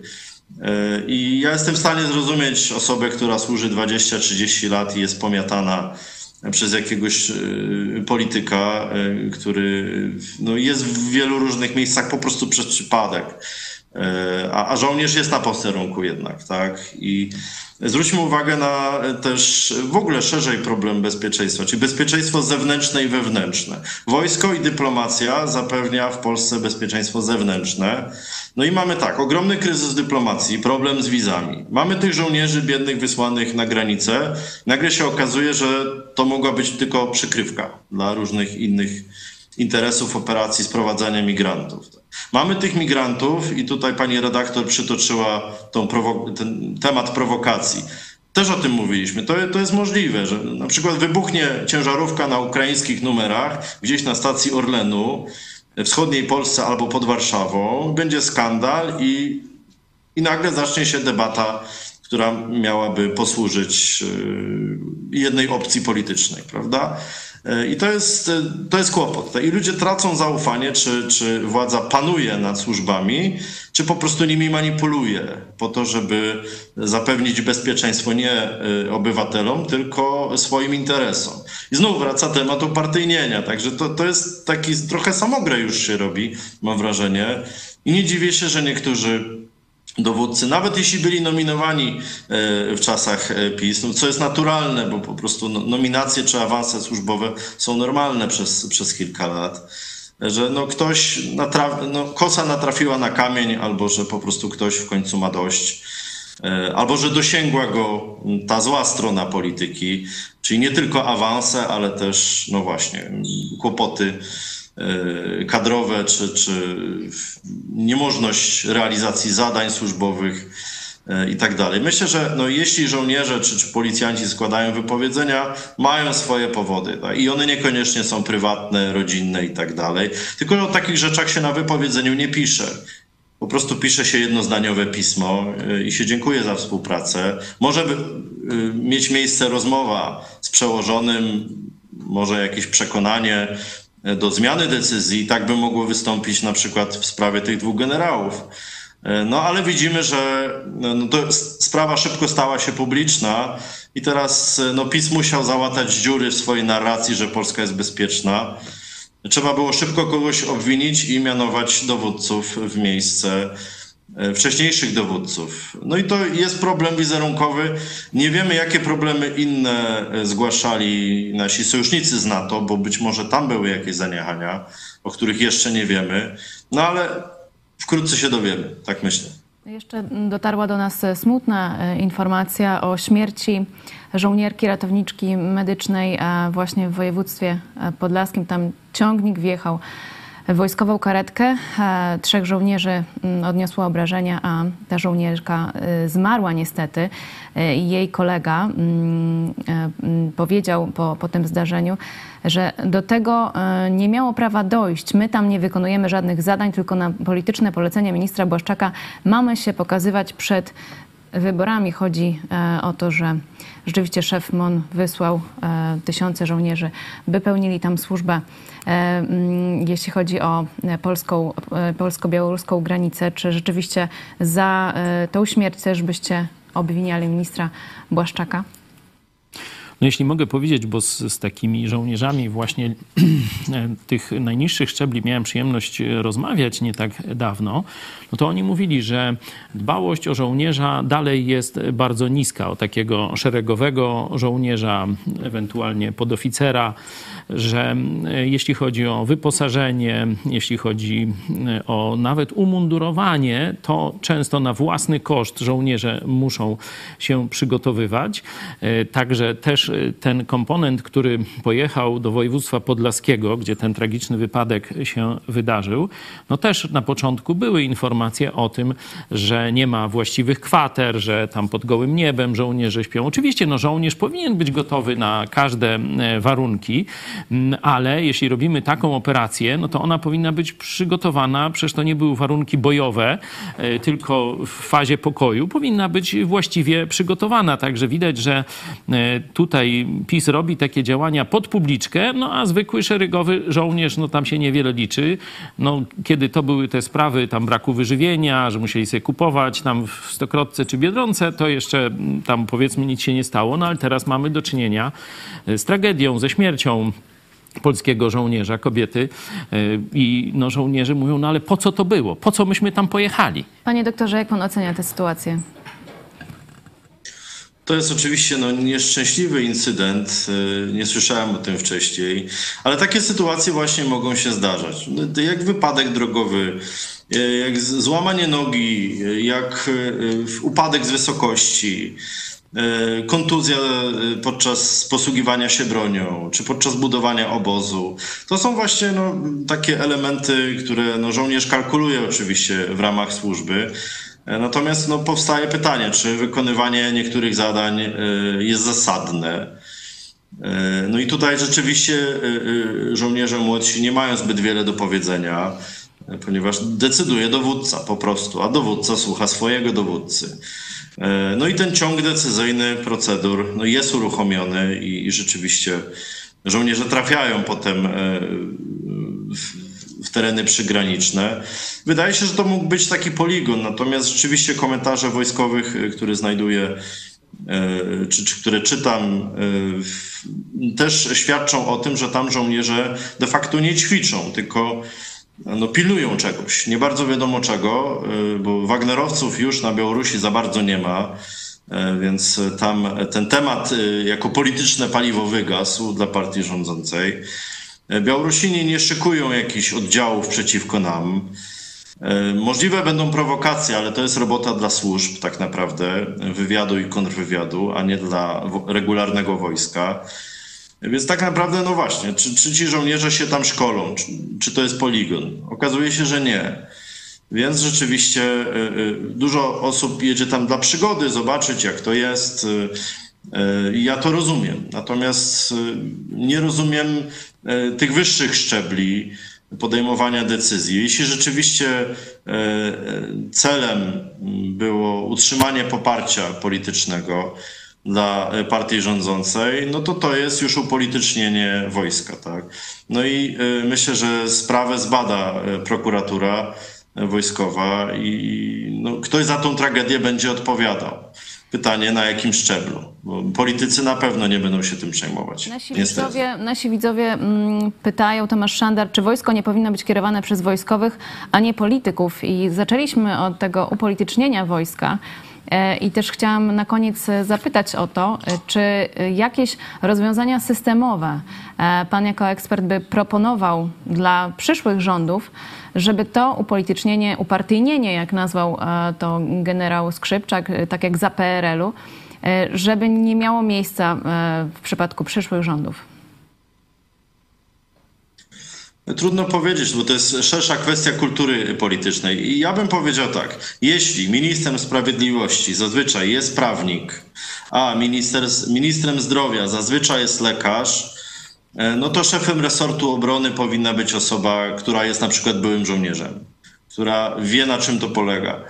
E, I ja jestem w stanie zrozumieć osobę, która służy 20-30 lat i jest pomiatana przez jakiegoś e, polityka, który no, jest w wielu różnych miejscach po prostu przez przypadek. A, a żołnierz jest na posterunku jednak, tak? I Zwróćmy uwagę na też w ogóle szerzej problem bezpieczeństwa, czyli bezpieczeństwo zewnętrzne i wewnętrzne. Wojsko i dyplomacja zapewnia w Polsce bezpieczeństwo zewnętrzne. No i mamy tak, ogromny kryzys dyplomacji, problem z wizami. Mamy tych żołnierzy biednych wysłanych na granicę. Nagle się okazuje, że to mogła być tylko przykrywka dla różnych innych interesów operacji sprowadzania migrantów. Mamy tych migrantów i tutaj pani redaktor przytoczyła tą ten temat prowokacji. Też o tym mówiliśmy. To, to jest możliwe, że na przykład wybuchnie ciężarówka na ukraińskich numerach gdzieś na stacji Orlenu w wschodniej Polsce albo pod Warszawą. Będzie skandal i, i nagle zacznie się debata, która miałaby posłużyć y, jednej opcji politycznej, prawda? I to jest, e, to jest kłopot. I ludzie tracą zaufanie, czy, czy władza panuje nad służbami, czy po prostu nimi manipuluje po to, żeby zapewnić bezpieczeństwo nie e, obywatelom, tylko swoim interesom. I znów wraca temat upartyjnienia. Także to, to jest taki trochę samogrę już się robi, mam wrażenie. I nie dziwię się, że niektórzy dowódcy, nawet jeśli byli nominowani e, w czasach e, PiS, no co jest naturalne, bo po prostu no, nominacje czy awanse służbowe są normalne przez, przez kilka lat, że no ktoś, natraf, no kosa natrafiła na kamień, albo że po prostu ktoś w końcu ma dość, e, albo że dosięgła go ta zła strona polityki, czyli nie tylko awanse, ale też, no właśnie, kłopoty kadrowe, czy, czy niemożność realizacji zadań służbowych e, i tak dalej. Myślę, że no, jeśli żołnierze czy, czy policjanci składają wypowiedzenia, mają swoje powody tak? i one niekoniecznie są prywatne, rodzinne i tak dalej. Tylko o takich rzeczach się na wypowiedzeniu nie pisze. Po prostu pisze się jednozdaniowe pismo e, i się dziękuję za współpracę. Może mieć miejsce rozmowa z przełożonym, może jakieś przekonanie, do zmiany decyzji. Tak by mogło wystąpić na przykład w sprawie tych dwóch generałów. E, no ale widzimy, że no, to sprawa szybko stała się publiczna i teraz e, no, PiS musiał załatać dziury w swojej narracji, że Polska jest bezpieczna. Trzeba było szybko kogoś obwinić i mianować dowódców w miejsce wcześniejszych dowódców. No i to jest problem wizerunkowy. Nie wiemy, jakie problemy inne e, zgłaszali nasi sojusznicy z NATO, bo być może tam były jakieś zaniechania, o których jeszcze nie wiemy. No ale wkrótce się dowiemy, tak myślę. Jeszcze dotarła do nas smutna e, informacja o śmierci żołnierki ratowniczki medycznej właśnie w województwie podlaskim. Tam ciągnik wjechał wojskową karetkę. E, trzech żołnierzy mm, odniosło obrażenia, a ta żołnierka e, zmarła niestety. E, jej kolega mm, mm, powiedział po, po tym zdarzeniu, że do tego nie miało prawa dojść. My tam nie wykonujemy żadnych zadań, tylko na polityczne polecenia ministra Błaszczaka mamy się pokazywać przed wyborami. Chodzi o to, że rzeczywiście szef MON wysłał tysiące żołnierzy, by pełnili tam służbę E, mm, jeśli chodzi o e, polską, e, polsko-białoruską granicę. Czy rzeczywiście za tą śmierć też byście obwiniali ministra Błaszczaka? No jeśli mogę powiedzieć, bo z, z takimi żołnierzami właśnie (clears throat) tych najniższych szczebli miałem przyjemność rozmawiać nie tak dawno, no to oni mówili, że dbałość o żołnierza dalej jest bardzo niska, o takiego szeregowego żołnierza, ewentualnie podoficera, że e, jeśli chodzi o wyposażenie, jeśli chodzi e, o nawet umundurowanie, to często na własny koszt żołnierze muszą się przygotowywać. E, także też ten komponent, który pojechał do województwa podlaskiego, gdzie ten tragiczny wypadek się wydarzył, no też na początku były informacje o tym, że nie ma właściwych kwater, że tam pod gołym niebem żołnierze śpią. Oczywiście no, żołnierz powinien być gotowy na każde warunki, Mm, ale jeśli robimy taką operację, no to ona powinna być przygotowana, przecież to nie były warunki bojowe, e, tylko w fazie pokoju, powinna być właściwie przygotowana. Także widać, że e, tutaj PiS robi takie działania pod publiczkę, no a zwykły szeregowy żołnierz, no tam się niewiele liczy. No, kiedy to były te sprawy tam braku wyżywienia, że musieli sobie kupować tam w Stokrotce czy Biedronce, to jeszcze mm, tam powiedzmy nic się nie stało, no ale teraz mamy do czynienia e, z tragedią, ze śmiercią polskiego żołnierza, kobiety e, i no, żołnierze mówią, no ale po co to było? Po co myśmy tam pojechali? Panie doktorze, jak pan ocenia tę sytuację? To jest oczywiście no, nieszczęśliwy incydent. E, nie słyszałem o tym wcześniej, ale takie sytuacje właśnie mogą się zdarzać. No, jak wypadek drogowy, e, jak złamanie nogi, jak upadek z wysokości, kontuzja podczas posługiwania się bronią, czy podczas budowania obozu. To są właśnie no, takie elementy, które no, żołnierz kalkuluje oczywiście w ramach służby. E, natomiast no, powstaje pytanie, czy wykonywanie niektórych zadań jest zasadne. No i tutaj rzeczywiście żołnierze młodsi nie mają zbyt wiele do powiedzenia, ponieważ decyduje dowódca po prostu, a dowódca słucha swojego dowódcy. E, no i ten ciąg decyzyjny procedur no jest uruchomiony i, i rzeczywiście żołnierze trafiają potem e, w tereny przygraniczne. Wydaje się, że to mógł być taki poligon, natomiast rzeczywiście komentarze wojskowych, e, które znajduję, czy, czy które czytam, też świadczą o tym, że tam żołnierze de facto nie ćwiczą, tylko no, pilnują czegoś. Nie bardzo wiadomo czego, y, bo Wagnerowców już na Białorusi za bardzo nie ma, y, więc tam ten temat y, jako polityczne paliwo wygasł dla partii rządzącej. Białorusini nie szykują jakichś oddziałów przeciwko nam. Możliwe będą prowokacje, ale to jest robota dla służb, tak naprawdę, wywiadu i kontrwywiadu, a nie dla regularnego wojska. Więc tak naprawdę, no właśnie, czy, czy ci żołnierze się tam szkolą, czy, czy to jest poligon? Okazuje się, że nie. Więc rzeczywiście y, dużo osób jedzie tam dla przygody, zobaczyć jak to jest. Ja to rozumiem. Natomiast nie rozumiem tych wyższych szczebli podejmowania decyzji. Jeśli rzeczywiście celem było utrzymanie poparcia politycznego, dla partii rządzącej, no to to jest już upolitycznienie wojska, tak. No i y, myślę, że sprawę zbada prokuratura wojskowa i no, ktoś za tą tragedię będzie odpowiadał. Pytanie na jakim szczeblu, bo politycy na pewno nie będą się tym przejmować. Nasi widzowie, nasi widzowie mm, pytają, Tomasz Szandar, czy wojsko nie powinno być kierowane przez wojskowych, a nie polityków? I zaczęliśmy od tego upolitycznienia wojska. E, I też chciałam na koniec zapytać o to, e, czy jakieś rozwiązania systemowe e, pan jako ekspert by proponował dla przyszłych rządów, żeby to upolitycznienie, upartyjnienie, jak nazwał to generał Skrzypczak, tak jak za PRL-u, żeby nie miało miejsca w przypadku przyszłych rządów? Trudno powiedzieć, bo to jest szersza kwestia kultury politycznej. I ja bym powiedział tak, jeśli ministrem sprawiedliwości zazwyczaj jest prawnik, a minister, ministrem zdrowia zazwyczaj jest lekarz, e, no to szefem resortu obrony powinna być osoba, która jest na przykład byłym żołnierzem, która wie na czym to polega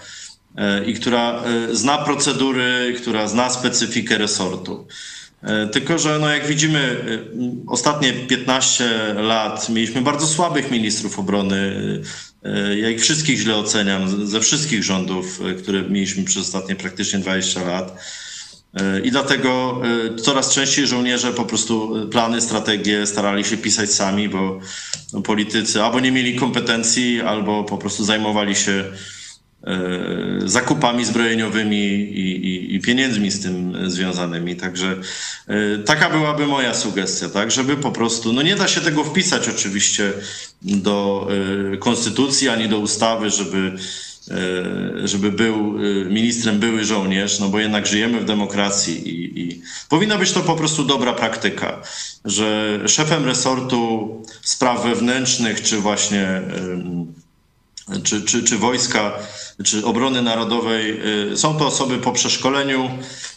e, i która e, zna procedury, która zna specyfikę resortu. E, tylko, że no jak widzimy, e, ostatnie 15 lat mieliśmy bardzo słabych ministrów obrony. E, ja ich wszystkich źle oceniam, ze wszystkich rządów, które mieliśmy przez ostatnie praktycznie 20 lat. I dlatego coraz częściej żołnierze po prostu plany, strategie starali się pisać sami, bo no, politycy albo nie mieli kompetencji, albo po prostu zajmowali się zakupami zbrojeniowymi i, i, i, pieniędzmi z tym związanymi. Także taka byłaby moja sugestia, tak, żeby po prostu, no nie da się tego wpisać oczywiście do konstytucji ani do ustawy, żeby E, żeby był e, ministrem były żołnierz, no bo jednak żyjemy w demokracji i, i powinna być to po prostu dobra praktyka, że szefem resortu spraw wewnętrznych, czy właśnie czy, czy, czy wojska, czy obrony narodowej e, są to osoby po przeszkoleniu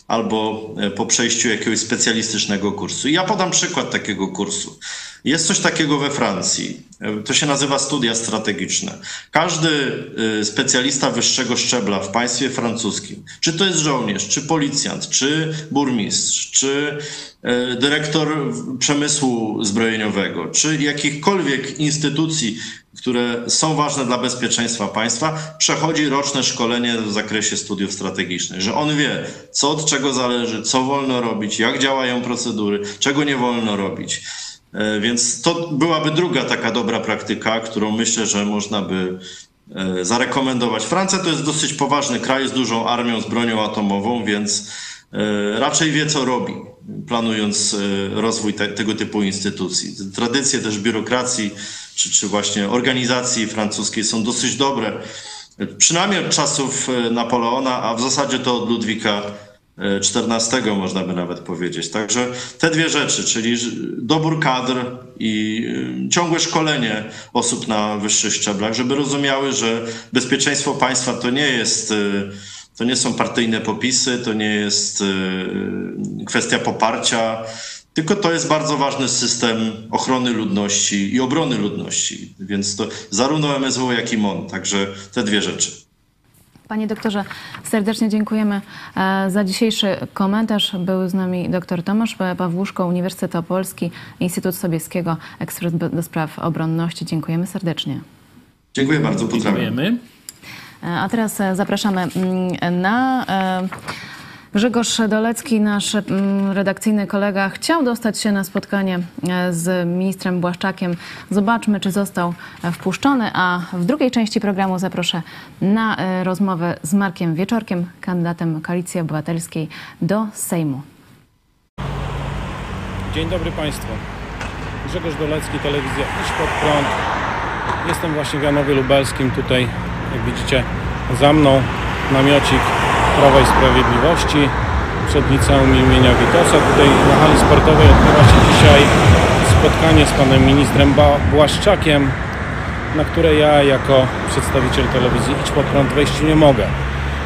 albo po przejściu jakiegoś specjalistycznego kursu. Ja podam przykład takiego kursu. Jest coś takiego we Francji. To się nazywa studia strategiczne. Każdy y, specjalista wyższego szczebla w państwie francuskim, czy to jest żołnierz, czy policjant, czy burmistrz, czy y, dyrektor przemysłu zbrojeniowego, czy jakichkolwiek instytucji, które są ważne dla bezpieczeństwa państwa, przechodzi roczne szkolenie w zakresie studiów strategicznych, że on wie, co od czego zależy, co wolno robić, jak działają procedury, czego nie wolno robić. E, więc to byłaby druga taka dobra praktyka, którą myślę, że można by e, zarekomendować. Francja to jest dosyć poważny kraj z dużą armią, z bronią atomową, więc e, raczej wie, co robi, planując rozwój te, tego typu instytucji. Tradycje też biurokracji czy, czy właśnie organizacji francuskiej są dosyć dobre, przynajmniej od czasów Napoleona, a w zasadzie to od Ludwika 14 można by nawet powiedzieć. Także te dwie rzeczy, czyli dobór kadr i y, ciągłe szkolenie osób na wyższych szczeblach, żeby rozumiały, że bezpieczeństwo państwa to nie jest to nie są partyjne popisy, to nie jest kwestia poparcia, tylko to jest bardzo ważny system ochrony ludności i obrony ludności. Więc to zarówno MSW, jak i MON. Także te dwie rzeczy. Panie doktorze, serdecznie dziękujemy e, za dzisiejszy komentarz. Był z nami dr Tomasz Pawłuszko, Uniwersytet Opolski, Instytut Sobieskiego, ekspert do spraw obronności. Dziękujemy serdecznie. Dziękuję bardzo, pozdrawiam. Dziękujemy. E, a teraz e, zapraszamy mm, na Grzegorz Dolecki, nasz mm, redakcyjny kolega, chciał dostać się na spotkanie e, z ministrem Błaszczakiem. Zobaczmy, czy został e, wpuszczony. A w drugiej części programu zaproszę na e, rozmowę z Markiem Wieczorkiem, kandydatem Koalicji Obywatelskiej do Sejmu. Dzień dobry Państwu. Grzegorz Dolecki, telewizja Idź Pod Prąd. Jestem właśnie w Janowie Lubelskim. Tutaj, jak widzicie, za mną namiocik Prawa i Sprawiedliwości przed liceum imienia Witosa. Tutaj na hali sportowej odbywa się dzisiaj spotkanie z panem ministrem Błaszczakiem, na które ja jako przedstawiciel telewizji Idź Pod Prąd wejść nie mogę.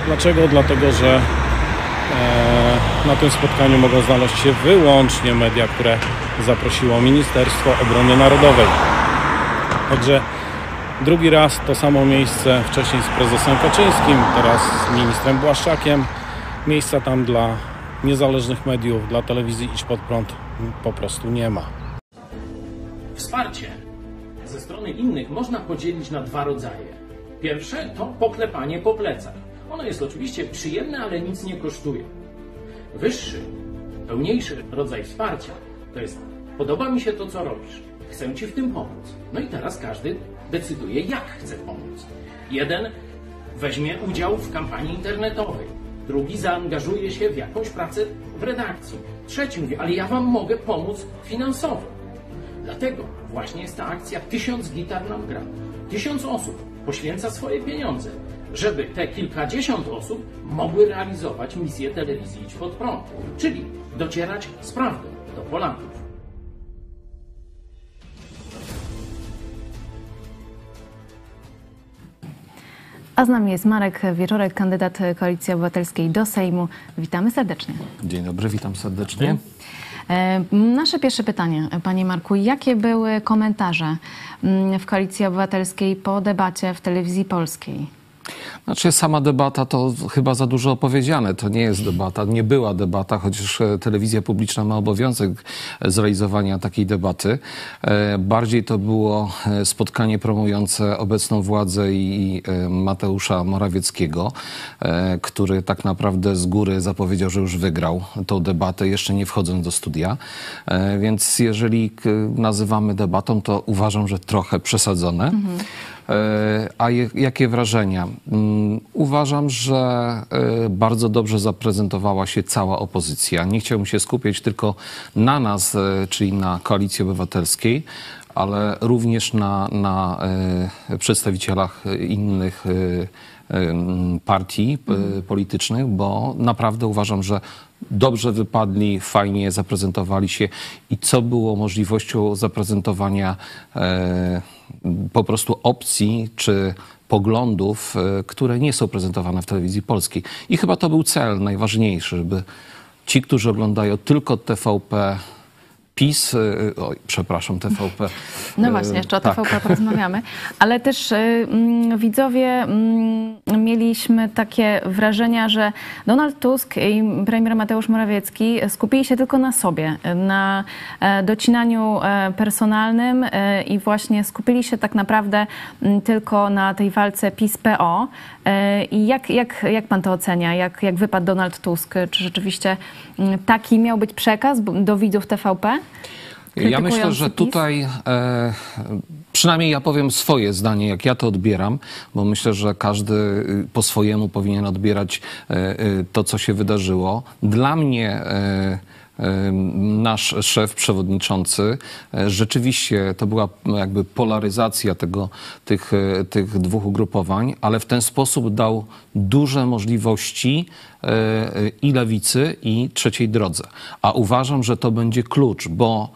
Dlaczego? Dlatego, że e, na tym spotkaniu mogą znaleźć się wyłącznie media, które zaprosiło Ministerstwo Obrony Narodowej. Także Drugi raz to samo miejsce, wcześniej z prezesem Kaczyńskim, teraz z ministrem Błaszczakiem. Miejsca tam dla niezależnych mediów, dla telewizji Idź Pod Prąd po prostu nie ma. Wsparcie ze strony innych można podzielić na dwa rodzaje. Pierwsze to poklepanie po plecach. Ono jest oczywiście przyjemne, ale nic nie kosztuje. Wyższy, pełniejszy rodzaj wsparcia to jest podoba mi się to, co robisz. Chcę Ci w tym pomóc. No i teraz każdy decyduje, jak chce pomóc. Jeden weźmie udział w kampanii internetowej, drugi zaangażuje się w jakąś pracę w redakcji, trzeci mówi, ale ja Wam mogę pomóc finansowo. Dlatego właśnie jest ta akcja Tysiąc gitar nam gra. Tysiąc osób poświęca swoje pieniądze, żeby te kilkadziesiąt osób mogły realizować misję telewizji Idź Pod Prąd, czyli docierać z prawdą do Polaków. A z nami jest Marek Wieczorek, kandydat Koalicji Obywatelskiej do Sejmu. Witamy serdecznie. Dzień dobry, witam serdecznie. E, nasze pierwsze pytanie, panie Marku. Jakie były komentarze mm, w Koalicji Obywatelskiej po debacie w telewizji polskiej? Znaczy sama debata to chyba za dużo opowiedziane. To nie jest debata, nie była debata, chociaż e, telewizja publiczna ma obowiązek zrealizowania takiej debaty. E, bardziej to było e, spotkanie promujące obecną władzę i Mateusza Morawieckiego, który tak naprawdę z góry zapowiedział, że już wygrał tą debatę, jeszcze nie wchodząc do studia. Więc jeżeli nazywamy debatą, to uważam, że trochę przesadzone. Mhm. E, a jakie wrażenia? Mm, uważam, że e, bardzo dobrze zaprezentowała się cała opozycja. Nie chciałbym się skupiać tylko na nas, e, czyli na Koalicji Obywatelskiej, ale również na, na przedstawicielach innych partii politycznych, bo naprawdę uważam, że dobrze wypadli, fajnie zaprezentowali się i co było możliwością zaprezentowania po prostu opcji czy poglądów, e, które nie są prezentowane w telewizji polskiej. I chyba to był cel najważniejszy, żeby ci, którzy oglądają tylko TVP PiS, y, oj, przepraszam, TVP. No właśnie, jeszcze o TVP tak. porozmawiamy. Ale też y, mm, widzowie mm, mieliśmy takie wrażenia, że Donald Tusk i premier Mateusz Morawiecki skupili się tylko na sobie, na e, docinaniu e, personalnym e, i właśnie skupili się tak naprawdę mm, tylko na tej walce PiS-PO. I jak, jak, jak pan to ocenia? Jak, jak wypadł Donald Tusk? Czy rzeczywiście taki miał być przekaz do widzów TVP? Ja myślę, że tutaj e, przynajmniej ja powiem swoje zdanie, jak ja to odbieram, bo myślę, że każdy y, po swojemu powinien odbierać e, e, to, co się wydarzyło. Dla mnie e, nasz szef przewodniczący. E, rzeczywiście to była jakby polaryzacja tego, tych, e, tych dwóch ugrupowań, ale w ten sposób dał duże możliwości e, i lewicy, i trzeciej drodze. A uważam, że to będzie klucz, bo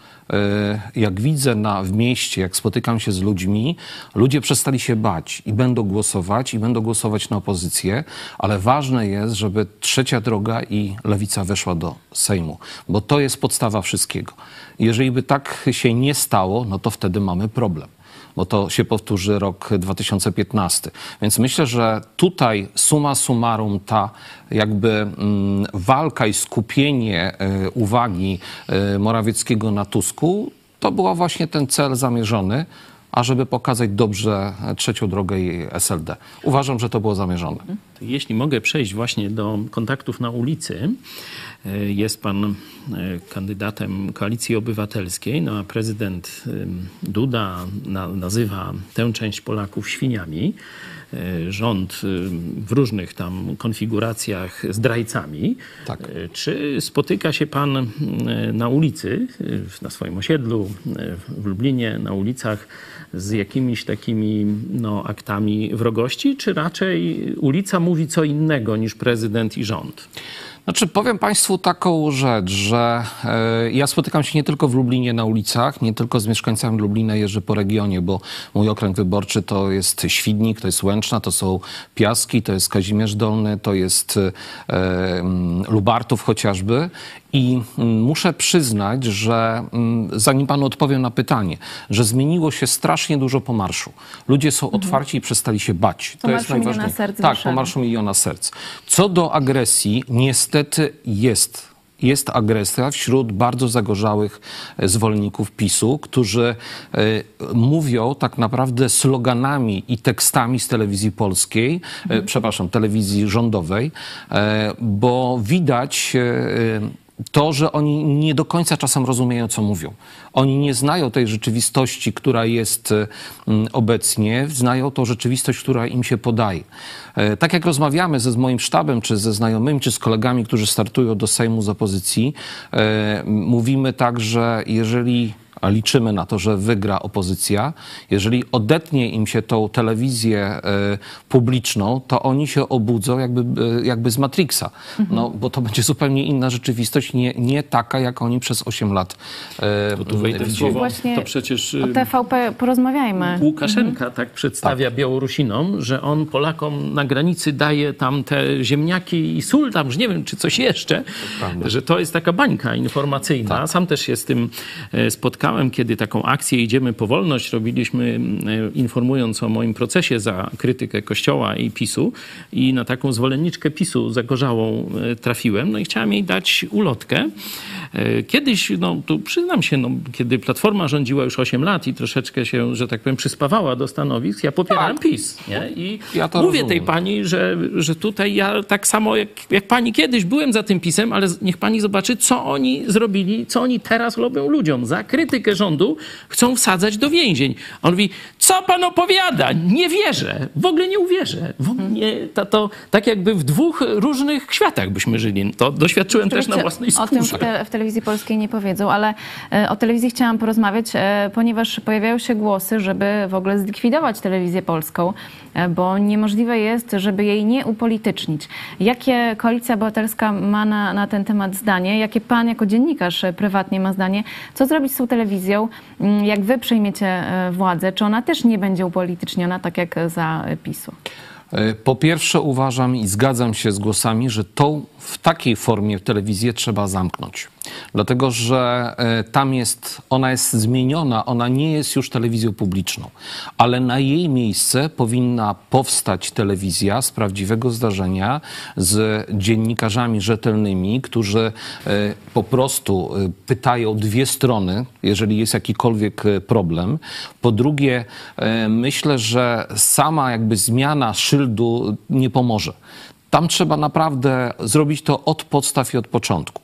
jak widzę na, w mieście, jak spotykam się z ludźmi, ludzie przestali się bać i będą głosować, i będą głosować na opozycję, ale ważne jest, żeby trzecia droga i lewica weszła do Sejmu, bo to jest podstawa wszystkiego. Jeżeli by tak się nie stało, no to wtedy mamy problem bo to się powtórzy rok 2015. Więc myślę, że tutaj suma summarum ta jakby mm, walka i skupienie y, uwagi y, Morawieckiego na Tusku, to był właśnie ten cel zamierzony, ażeby pokazać dobrze trzecią drogę i SLD. Uważam, że to było zamierzone. Jeśli mogę przejść właśnie do kontaktów na ulicy, E, jest pan e, kandydatem Koalicji Obywatelskiej, no a prezydent Duda nazywa tę część Polaków świniami. E, rząd w różnych tam konfiguracjach zdrajcami. Tak. Czy spotyka się pan na ulicy, na swoim osiedlu, w Lublinie, na ulicach z jakimiś takimi no, aktami wrogości, czy raczej ulica mówi co innego niż prezydent i rząd? Znaczy, powiem Państwu taką rzecz, że e, ja spotykam się nie tylko w Lublinie na ulicach, nie tylko z mieszkańcami Lublina, jeżdżę po regionie, bo mój okręg wyborczy to jest Świdnik, to jest Łęczna, to są Piaski, to jest Kazimierz Dolny, to jest e, Lubartów chociażby i mm, muszę przyznać, że mm, zanim panu odpowiem na pytanie, że zmieniło się strasznie dużo po marszu. Ludzie są mhm. otwarci i przestali się bać. To, to jest najważniejsze. Tak, po marszu miliona serc. Co do agresji, niestety jest jest agresja wśród bardzo zagorzałych e, zwolenników PiSu, którzy e, mówią tak naprawdę sloganami i tekstami z telewizji polskiej, e, mhm. przepraszam, telewizji rządowej, bo widać to, że oni nie do końca czasem rozumieją, co mówią. Oni nie znają tej rzeczywistości, która jest mm, obecnie, znają tą rzeczywistość, która im się podaje. E, tak jak rozmawiamy ze z moim sztabem, czy ze znajomymi, czy z kolegami, którzy startują do Sejmu z opozycji, e, mówimy tak, że jeżeli liczymy na to, że wygra opozycja, jeżeli odetnie im się tą telewizję e, publiczną, to oni się obudzą jakby, e, jakby z Matrixa. Mhm. No, bo to będzie zupełnie inna rzeczywistość, nie, nie taka, jak oni przez 8 lat e, to tu wejdę słowo. Właśnie to przecież o TVP porozmawiamy. Łukaszenka mhm. tak przedstawia tak. Białorusinom, że on Polakom na granicy daje tam te ziemniaki i sól, tam już nie wiem, czy coś jeszcze, że to jest taka bańka informacyjna. Tak. Sam też się z tym spotkałem pamiętałem, kiedy taką akcję Idziemy po wolność robiliśmy, informując o moim procesie za krytykę Kościoła i PiSu i na taką zwolenniczkę PiSu zagorzałą trafiłem, no i chciałem jej dać ulotkę. Kiedyś, no tu przyznam się, no, kiedy Platforma rządziła już 8 lat i troszeczkę się, że tak powiem, przyspawała do stanowisk, ja popierałem tak. PiS. Nie? I ja mówię rozumiem. tej pani, że, że tutaj ja tak samo jak, jak pani kiedyś byłem za tym PiSem, ale niech pani zobaczy, co oni zrobili, co oni teraz robią ludziom. Za krytykę rządu chcą wsadzać do więzień. On mówi, co pan opowiada? Nie wierzę. W ogóle nie uwierzę. W ogóle to, to tak jakby w dwóch różnych światach byśmy żyli. To doświadczyłem też na własnej skórze. O tym w, te, w telewizji polskiej nie powiedzą, ale e, o telewizji chciałam porozmawiać, e, ponieważ pojawiają się głosy, żeby w ogóle zlikwidować telewizję polską, e, bo niemożliwe jest, żeby jej nie upolitycznić. Jakie Koalicja Obywatelska ma na, na ten temat zdanie? Jakie pan jako dziennikarz prywatnie ma zdanie? Co zrobić z tą telewizją, mm, jak wy przejmiecie władzę? Czy ona też nie będzie upolityczniona, tak jak za PiSu? E, po pierwsze uważam i zgadzam się z głosami, że tą w takiej formie telewizję trzeba zamknąć. Dlatego, że e, tam jest, ona jest zmieniona, ona nie jest już telewizją publiczną, ale na jej miejsce powinna powstać telewizja z prawdziwego zdarzenia, z dziennikarzami rzetelnymi, którzy e, po prostu pytają dwie strony, jeżeli jest jakikolwiek problem. Po drugie, myślę, że sama jakby zmiana szyldu nie pomoże. Tam trzeba naprawdę zrobić to od podstaw i od początku.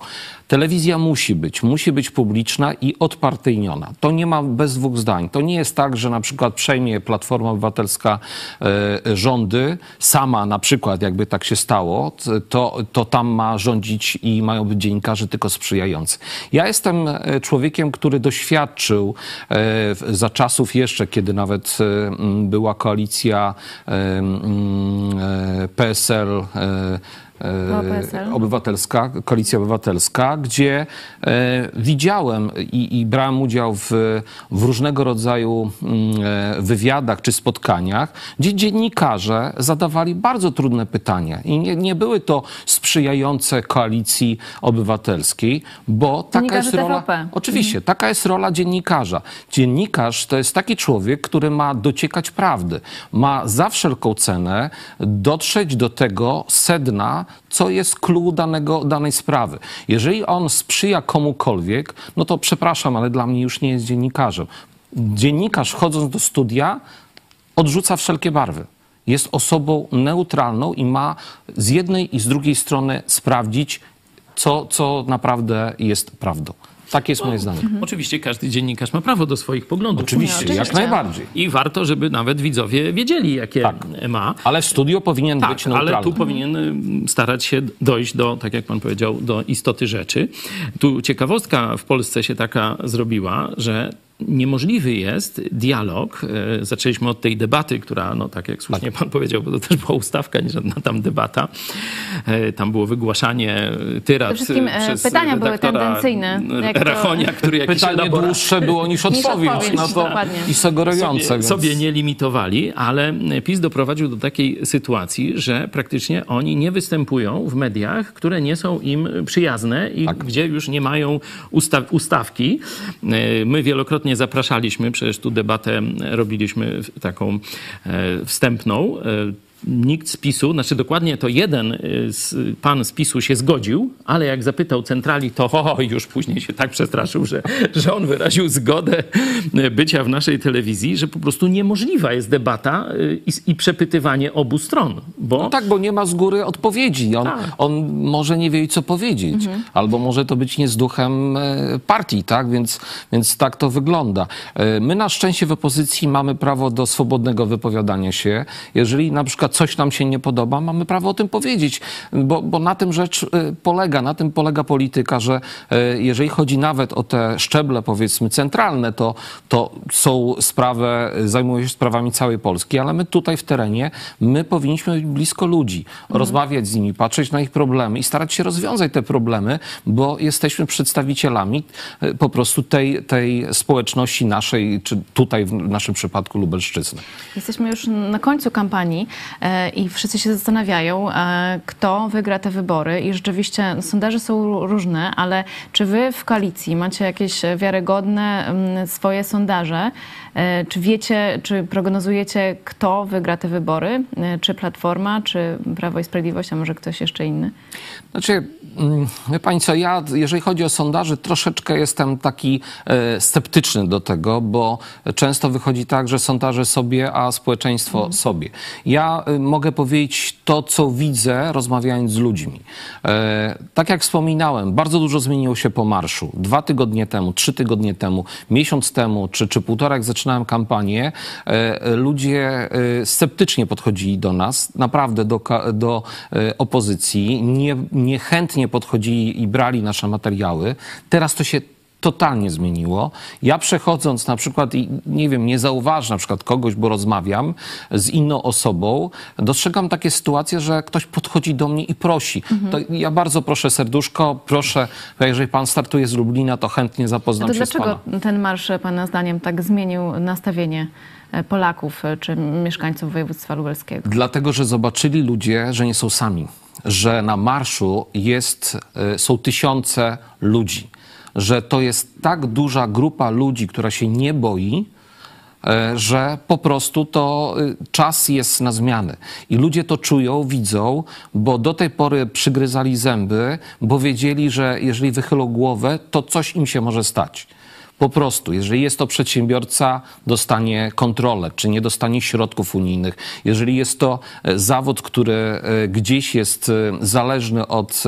Telewizja musi być, musi być publiczna i odpartyjniona. To nie ma bez dwóch zdań. To nie jest tak, że na przykład przejmie Platforma Obywatelska e, rządy, sama na przykład, jakby tak się stało, to, to tam ma rządzić i mają być dziennikarze tylko sprzyjający. Ja jestem e, człowiekiem, który doświadczył e, za czasów jeszcze, kiedy nawet była koalicja PSL, 呃 obywatelska, Koalicja Obywatelska, gdzie e, widziałem i, i brałem udział w, w, różnego rodzaju mm, e, wywiadach czy spotkaniach, gdzie dziennikarze zadawali bardzo trudne pytania. I nie, nie były to sprzyjające koalicji obywatelskiej, bo taka jest rola. TVP. Oczywiście, mhm. taka jest rola dziennikarza. Dziennikarz to jest taki człowiek, który ma dociekać prawdy. Ma za wszelką cenę dotrzeć do tego sedna, co jest clue danego, danej sprawy. Jeżeli on sprzyja komukolwiek, no to przepraszam, ale dla mnie już nie jest dziennikarzem. Dziennikarz wchodząc do studia odrzuca wszelkie barwy. Jest osobą neutralną i ma z jednej i z drugiej strony sprawdzić, co, co naprawdę jest prawdą. Takie jest moje zdanie. Mhm. Oczywiście każdy dziennikarz ma prawo do swoich poglądów. Oczywiście, no, jak najbardziej. I warto, żeby nawet widzowie wiedzieli, jakie tak. ma. Ale w studio powinien tak, być neutralny. ale tu powinien y, starać się dojść do, tak jak pan powiedział, do istoty rzeczy. Tu ciekawostka w Polsce się taka zrobiła, że niemożliwy jest dialog. E, zaczęliśmy od tej debaty, która, no tak jak słusznie pan powiedział, bo to też była ustawka, nie żadna tam debata. E, tam było wygłaszanie e, przez pytania były tendencyjne. Rachonia, który jakiś Pytanie elabora... dłuższe było niż (laughs) odpowiedź. Niż no to i sugerujące. Sobie, więc... sobie nie limitowali, ale PiS doprowadził do takiej sytuacji, że praktycznie oni nie występują w mediach, które nie są im przyjazne i tak. gdzie już nie mają ustaw ustawki. My wielokrotnie wielokrotnie zapraszaliśmy, przecież tu debatę robiliśmy taką e, wstępną e, nikt z PiSu, znaczy dokładnie to jeden y, z, pan z PiSu się zgodził, ale jak zapytał centrali, to ho, ho, już później się tak przestraszył, że, że on wyraził zgodę y, bycia w naszej telewizji, że po prostu niemożliwa jest debata y, i, i przepytywanie obu stron. Bo... No tak, bo nie ma z góry odpowiedzi. On, tak. on może nie wie, co powiedzieć. Mhm. Albo może to być nie z duchem e, partii, tak? Więc, więc tak to wygląda. E, my na szczęście w opozycji mamy prawo do swobodnego wypowiadania się. Jeżeli na przykład coś nam się nie podoba, mamy prawo o tym powiedzieć, bo, bo na tym rzecz y, polega, na tym polega polityka, że y, jeżeli chodzi nawet o te szczeble, powiedzmy, centralne, to, to są sprawy, zajmują się sprawami całej Polski, ale my tutaj w terenie, my powinniśmy być blisko ludzi, mhm. rozmawiać z nimi, patrzeć na ich problemy i starać się rozwiązać te problemy, bo jesteśmy przedstawicielami y, po prostu tej, tej społeczności naszej, czy tutaj w naszym przypadku Lubelszczyzny. Jesteśmy już na końcu kampanii. I wszyscy się zastanawiają, kto wygra te wybory i rzeczywiście sondaże są różne, ale czy wy w koalicji macie jakieś wiarygodne mm, swoje sondaże? Czy wiecie, czy prognozujecie, kto wygra te wybory? Czy Platforma, czy Prawo i Sprawiedliwość, a może ktoś jeszcze inny? Znaczy, mm, wie Pani co, ja jeżeli chodzi o sondaże, troszeczkę jestem taki e, sceptyczny do tego, bo często wychodzi tak, że sondaże sobie, a społeczeństwo mhm. sobie. Ja e, mogę powiedzieć to, co widzę, rozmawiając z ludźmi. E, tak jak wspominałem, bardzo dużo zmieniło się po marszu. Dwa tygodnie temu, trzy tygodnie temu, miesiąc temu, czy, czy półtora, jak zaczynałem kampanię, ludzie sceptycznie podchodzili do nas, naprawdę do, do opozycji. Nie, niechętnie podchodzili i brali nasze materiały. Teraz to się totalnie zmieniło. Ja przechodząc na przykład i nie wiem, nie zauważę na przykład kogoś, bo rozmawiam z inną osobą, dostrzegam takie sytuacje, że ktoś podchodzi do mnie i prosi. Mhm. To ja bardzo proszę serduszko, proszę, jeżeli pan startuje z Lublina, to chętnie zapoznam to się z panem. Dlaczego ten marsz pana zdaniem tak zmienił nastawienie e, Polaków e, czy mieszkańców województwa lubelskiego? Dlatego, że zobaczyli ludzie, że nie są sami że na marszu jest, e, są tysiące ludzi, że to jest tak duża grupa ludzi, która się nie boi, e, że po prostu to e, czas jest na zmiany. I ludzie to czują, widzą, bo do tej pory przygryzali zęby, bo wiedzieli, że jeżeli wychylą głowę, to coś im się może stać. Po prostu, jeżeli jest to przedsiębiorca, dostanie kontrolę, czy nie dostanie środków unijnych. Jeżeli jest to e, zawód, który e, gdzieś jest e, zależny od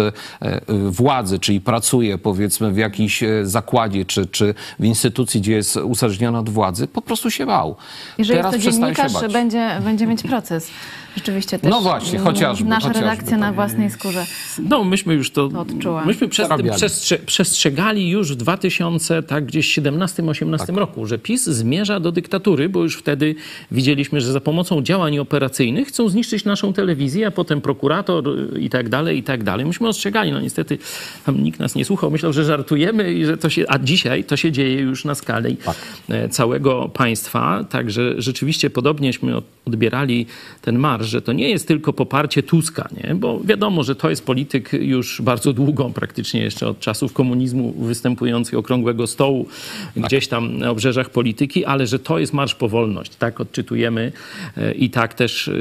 władzy, czyli pracuje powiedzmy w jakimś zakładzie, czy, czy w instytucji, gdzie jest uzależniony od władzy, po prostu się bał. Jeżeli Teraz jest to dziennikarz, będzie, będzie mieć proces rzeczywiście też no właśnie, chociażby, nasza chociażby, redakcja na własnej skórze No myśmy już to, odczuła. myśmy przez tym przestrze przestrzegali już w 2000, tak gdzieś 17-18 tak. roku, że PiS zmierza do dyktatury, bo już wtedy widzieliśmy, że za pomocą działań operacyjnych chcą zniszczyć naszą telewizję, a potem prokurator i tak dalej, i tak dalej. Myśmy ostrzegali, no niestety tam nikt nas nie słuchał, myślał, że żartujemy i że to się, a dzisiaj to się dzieje już na skalę tak. E, całego państwa, także rzeczywiście podobnieśmy odbierali ten marsz, że to nie jest tylko poparcie Tuska, nie? bo wiadomo, że to jest polityk już bardzo długo, praktycznie jeszcze od czasów komunizmu występujący okrągłego stołu tak. gdzieś tam na obrzeżach polityki, ale że to jest marsz powolność. Tak odczytujemy e, i tak też e,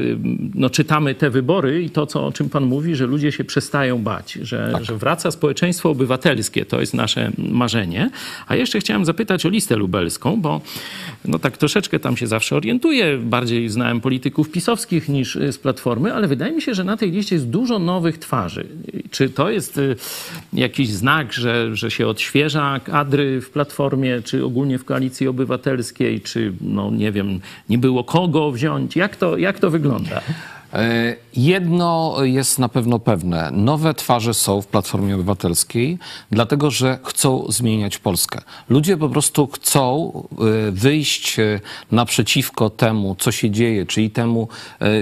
no, czytamy te wybory i to, co, o czym pan mówi, że ludzie się przestają bać, że, tak. że wraca społeczeństwo obywatelskie. To jest nasze marzenie. A jeszcze chciałem zapytać o listę lubelską, bo no tak troszeczkę tam się zawsze orientuję. Bardziej znałem polityków pisowskich niż z Platformy, ale wydaje mi się, że na tej liście jest dużo nowych twarzy. Czy to jest y, jakiś znak, że, że się odświeża kadry w Platformie, czy ogólnie w Koalicji Obywatelskiej, czy no nie wiem, nie było kogo wziąć? Jak to, jak to wygląda? E, jedno jest na pewno pewne. Nowe twarze są w Platformie Obywatelskiej, dlatego że chcą zmieniać Polskę. Ludzie po prostu chcą e, wyjść e, naprzeciwko temu, co się dzieje, czyli temu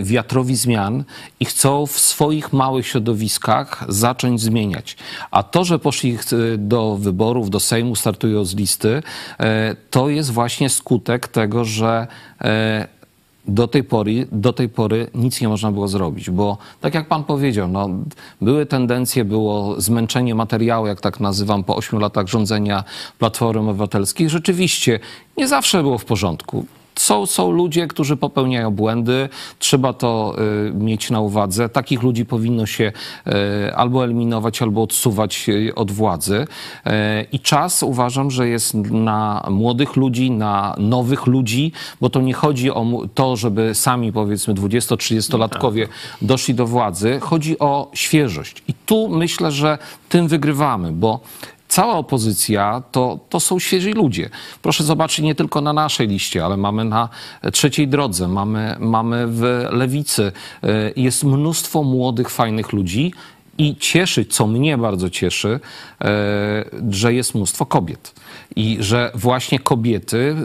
wiatrowi zmian i chcą w swoich małych środowiskach zacząć zmieniać. A to, że poszli do wyborów, do Sejmu, startują z listy, to jest właśnie skutek tego, że do tej, pory, do tej pory nic nie można było zrobić, bo tak jak pan powiedział, no, były tendencje, było zmęczenie materiału, jak tak nazywam, po ośmiu latach rządzenia Platformy Obywatelskiej. Rzeczywiście nie zawsze było w porządku są, są ludzie, którzy popełniają błędy, trzeba to y, mieć na uwadze. Takich ludzi powinno się y, albo eliminować, albo odsuwać y, od władzy. I czas uważam, że jest na młodych ludzi, na nowych ludzi, bo to nie chodzi o to, żeby sami powiedzmy 20-30-latkowie no tak. doszli do władzy. Chodzi o świeżość. I tu myślę, że tym wygrywamy, bo cała opozycja to, to są świeżi ludzie. Proszę zobaczyć nie tylko na naszej liście, ale mamy na trzeciej drodze, mamy, mamy w lewicy. E, jest mnóstwo młodych, fajnych ludzi. I cieszy, co mnie bardzo cieszy, e, że jest mnóstwo kobiet i że właśnie kobiety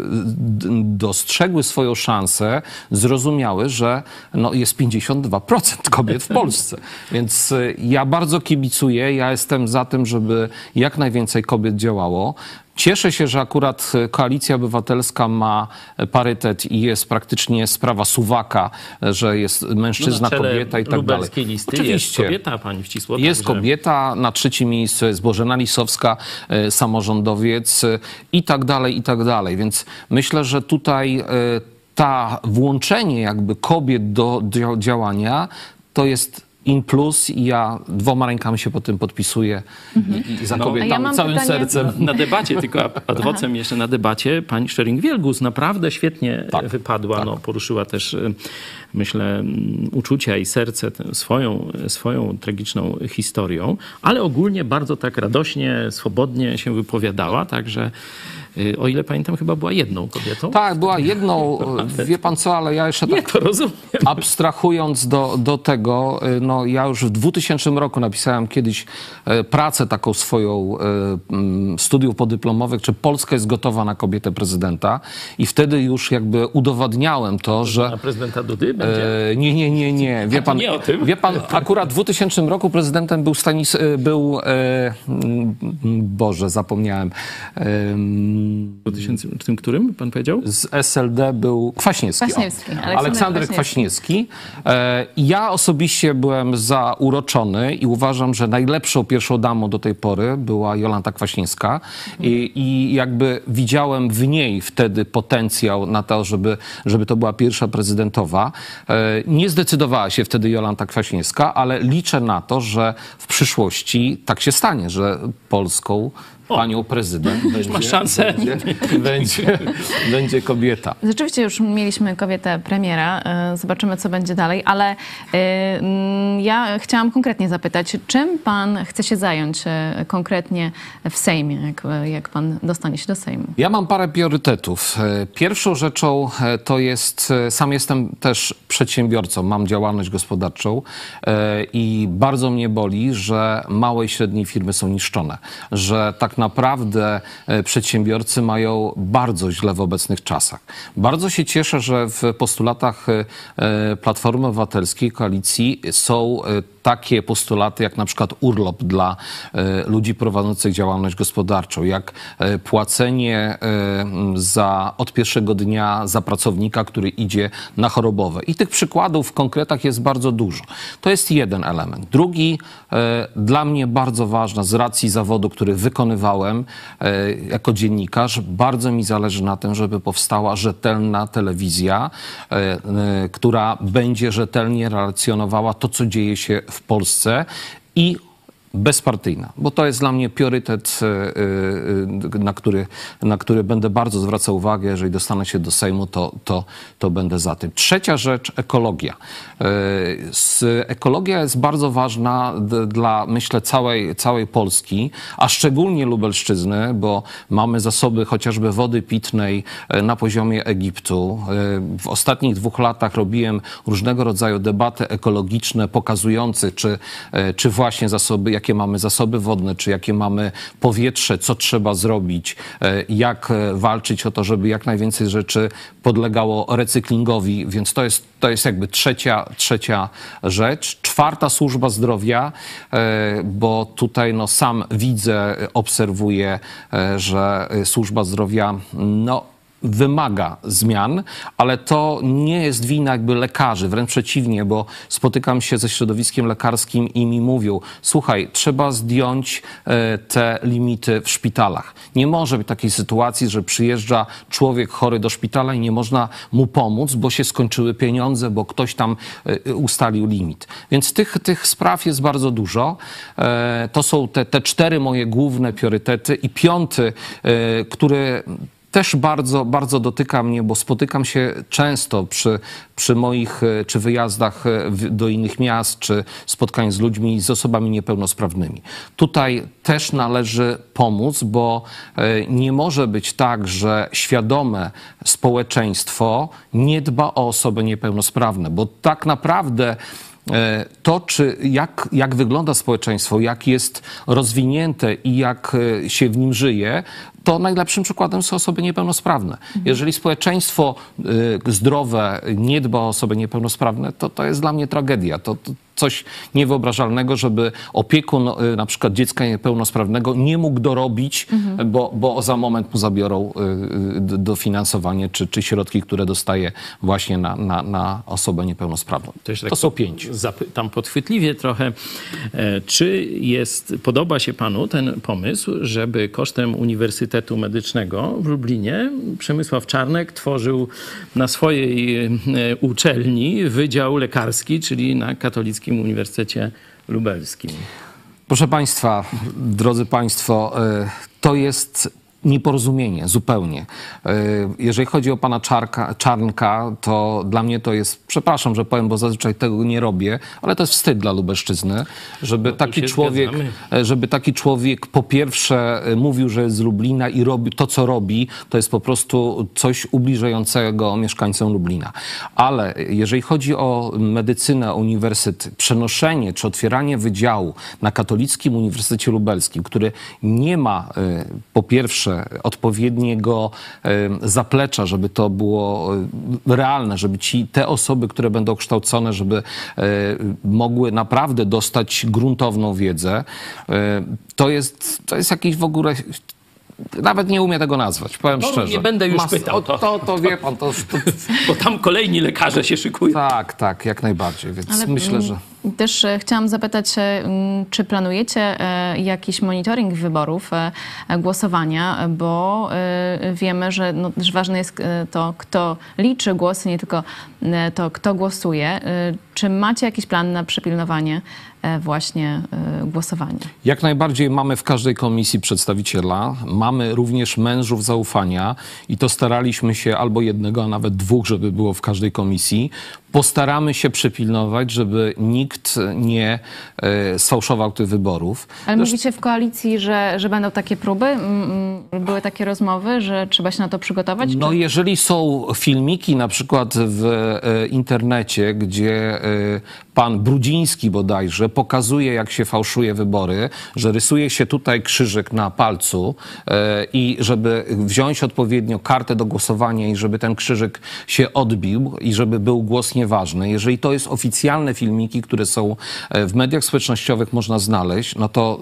dostrzegły swoją szansę, zrozumiały, że no jest 52% kobiet w Polsce. Więc y, ja bardzo kibicuję, ja jestem za tym, żeby jak najwięcej kobiet działało. Cieszę się, że akurat Koalicja Obywatelska ma parytet i jest praktycznie sprawa suwaka, że jest mężczyzna, no kobieta i tak dalej. listy Oczywiście. jest kobieta, pani Wcisło. Jest także... kobieta, na trzecim miejscu jest Bożena Lisowska, e, samorządowiec e, i tak dalej, i tak dalej. Więc myślę, że tutaj e, ta włączenie jakby kobiet do działania to jest in plus i ja dwoma rękami się po tym podpisuję mhm. i, i za no, ja całym pytanie... sercem. (laughs) Na debacie, tylko ad vocem jeszcze na debacie, pani Szering-Wielgus naprawdę świetnie tak, wypadła, tak. No, poruszyła też myślę, uczucia i serce swoją, swoją tragiczną historią, ale ogólnie bardzo tak radośnie, swobodnie się wypowiadała, także o ile pamiętam, chyba była jedną kobietą. Tak, była jedną. (laughs) Wie pan co, ale ja jeszcze tak to rozumiem. abstrahując do, do tego, y, no ja już w 2000 roku napisałem kiedyś y, pracę taką swoją mm, studiów podyplomowych, czy Polska jest gotowa na kobietę prezydenta i wtedy już jakby udowadniałem to, że... Na prezydenta Dudy będzie? Nie, nie, nie, nie. Wie pan, nie o tym. Wie pan, akurat w 2000 roku prezydentem był Stanis... był... Boże, zapomniałem. W 2000, tym którym pan powiedział? Z SLD był Kwaśniewski. Kwaśniewski Aleksander, Aleksander Kwaśniewski. Kwaśniewski. E, ja osobiście byłem zauroczony i uważam, że najlepszą pierwszą damą do tej pory była Jolanta Kwaśniewska. I, i jakby widziałem w niej wtedy potencjał na to, żeby, żeby to była pierwsza prezydentowa. E, nie zdecydowała się wtedy Jolanta Kwaśniewska, ale liczę na to, że w przyszłości tak się stanie, że Polską panią prezydent. (laughs) Będzie, masz szansę. Będzie, będzie, będzie, kobieta. Rzeczywiście już mieliśmy kobietę premiera. E, zobaczymy, co będzie dalej, ale e, ja chciałam konkretnie zapytać, czym pan chce się zająć e, konkretnie w Sejmie, jak, jak pan dostanie się do Sejmu? Ja mam parę priorytetów. Pierwszą rzeczą to jest, sam jestem też przedsiębiorcą, mam działalność gospodarczą i bardzo mnie boli, że małe i średnie firmy są niszczone, że tak naprawdę e, przedsiębiorcy mają bardzo źle w obecnych czasach. Bardzo się cieszę, że w postulatach e, e, Platformy Obywatelskiej, koalicji są takie postulaty jak na przykład urlop dla ludzi prowadzących działalność gospodarczą, jak płacenie za, od pierwszego dnia za pracownika, który idzie na chorobowe. I tych przykładów w konkretach jest bardzo dużo. To jest jeden element. Drugi, dla mnie bardzo ważny z racji zawodu, który wykonywałem, E, jako dziennikarz, bardzo mi zależy na tym, żeby powstała rzetelna telewizja, e, e, która będzie rzetelnie relacjonowała to, co dzieje się w Polsce i bezpartyjna, bo to jest dla mnie priorytet, e, e, na który, na który będę bardzo zwracał uwagę. Jeżeli dostanę się do Sejmu, to, to, to będę za tym. Trzecia rzecz, ekologia. E, ekologia jest bardzo ważna dla, myślę, całej, całej Polski, a szczególnie Lubelszczyzny, bo mamy zasoby chociażby wody pitnej na poziomie Egiptu. W ostatnich dwóch latach robiłem różnego rodzaju debaty ekologiczne, pokazujące, czy, czy właśnie zasoby, jakie mamy zasoby wodne, czy jakie mamy powietrze, co trzeba zrobić, e, jak e, walczyć o to, żeby jak najwięcej rzeczy podlegało recyklingowi, więc to jest, to jest jakby trzecia, trzecia rzecz. Czwarta służba zdrowia, e, bo tutaj no, sam widzę, obserwuję, że służba zdrowia no, wymaga zmian, ale to nie jest wina jakby lekarzy, wręcz przeciwnie, bo spotykam się ze środowiskiem lekarskim i mi mówią, słuchaj, trzeba zdjąć e, te limity w szpitalach. Nie może być takiej sytuacji, że przyjeżdża człowiek chory do szpitala i nie można mu pomóc, bo się skończyły pieniądze, bo ktoś tam e, ustalił limit. Więc tych, tych spraw jest bardzo dużo. E, to są te, te cztery moje główne priorytety i piąty, który też bardzo, bardzo dotyka mnie, bo spotykam się często przy, przy moich e, czy wyjazdach e, do innych miast, czy spotkań z ludźmi, z osobami niepełnosprawnymi. Tutaj też należy pomóc, bo e, nie może być tak, że świadome społeczeństwo nie dba o osoby niepełnosprawne, bo tak naprawdę to, czy jak, jak wygląda społeczeństwo, jak jest rozwinięte i jak się w nim żyje, to najlepszym przykładem są osoby niepełnosprawne. Mhm. Jeżeli społeczeństwo y, zdrowe nie dba o osoby niepełnosprawne, to to jest dla mnie tragedia. To, to coś niewyobrażalnego, żeby opiekun y, na przykład dziecka niepełnosprawnego nie mógł dorobić, mhm. bo, bo za moment mu zabiorą y, dofinansowanie czy, czy środki, które dostaje właśnie na, na, na osobę niepełnosprawną. To, tak to są pięć. Zapytam podchwytliwie trochę, e, czy jest, podoba się panu ten pomysł, żeby kosztem Uniwersytetu Medycznego w Lublinie Przemysław Czarnek tworzył na swojej e, uczelni wydział lekarski, czyli na katolickim Katolickim Uniwersytecie Lubelskim. Proszę Państwa, drodzy Państwo, e, to jest nieporozumienie zupełnie. E, jeżeli chodzi o pana Czarka, Czarnka, to dla mnie to jest, przepraszam, że powiem, bo zazwyczaj tego nie robię, ale to jest wstyd dla Lubelszczyzny, żeby no taki człowiek, zgadzamy. E, żeby taki człowiek po pierwsze e, mówił, że jest z Lublina i robi to, co robi, to jest po prostu coś ubliżającego mieszkańcom Lublina. Ale jeżeli chodzi o medycynę, uniwersytet, przenoszenie czy otwieranie wydziału na Katolickim Uniwersytecie Lubelskim, który nie ma po pierwsze odpowiedniego zaplecza, żeby to było realne, żeby ci, te osoby, które będą kształcone, żeby mogły naprawdę dostać gruntowną wiedzę. To jest, to jest jakiś w ogóle nawet nie umiem tego nazwać, powiem no, szczerze. Nie będę już Mas pytał. To, to, to, wie pan, to, to... (laughs) Bo tam kolejni lekarze się szykują. Tak, tak, jak najbardziej, więc Ale myślę, że... Też e, chciałam zapytać, e, czy planujecie e, jakiś monitoring wyborów, głosowania, bo wiemy, że, no, że ważne jest to, kto liczy głosy, nie tylko to, kto głosuje. Czy macie jakiś plan na przypilnowanie właśnie głosowania? Jak najbardziej mamy w każdej komisji przedstawiciela. Mamy również mężów zaufania i to staraliśmy się albo jednego, a nawet dwóch, żeby było w każdej komisji. Postaramy się przypilnować, żeby nikt nie e, sfałszował tych wyborów. Ale Zresztą... mówicie w koalicji, że, że będą takie próby? Były takie rozmowy, że trzeba się na to przygotować? No czy... jeżeli są filmiki na przykład w e, internecie, gdzie e, pan Brudziński bodajże pokazuje, jak się fałszuje wybory, że rysuje się tutaj krzyżyk na palcu i żeby wziąć odpowiednio kartę do głosowania i żeby ten krzyżyk się odbił i żeby był głos nie ważne. Jeżeli to jest oficjalne filmiki, które są e, w mediach społecznościowych można znaleźć, no to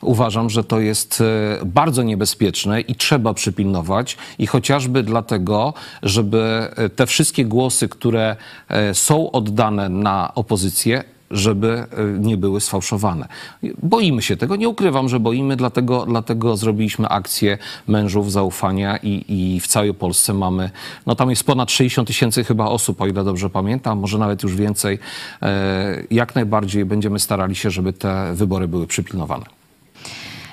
uważam, że to jest e, bardzo niebezpieczne i trzeba przypilnować. I chociażby dlatego, żeby e, te wszystkie głosy, które są oddane na opozycję, żeby e, nie były sfałszowane. Boimy się tego, nie ukrywam, że boimy, dlatego, dlatego zrobiliśmy akcję mężów zaufania i, i w całej Polsce mamy, no tam jest ponad 60 tysięcy chyba osób, o ile dobrze pamiętam, może nawet już więcej. E, jak najbardziej będziemy starali się, żeby te wybory były przypilnowane.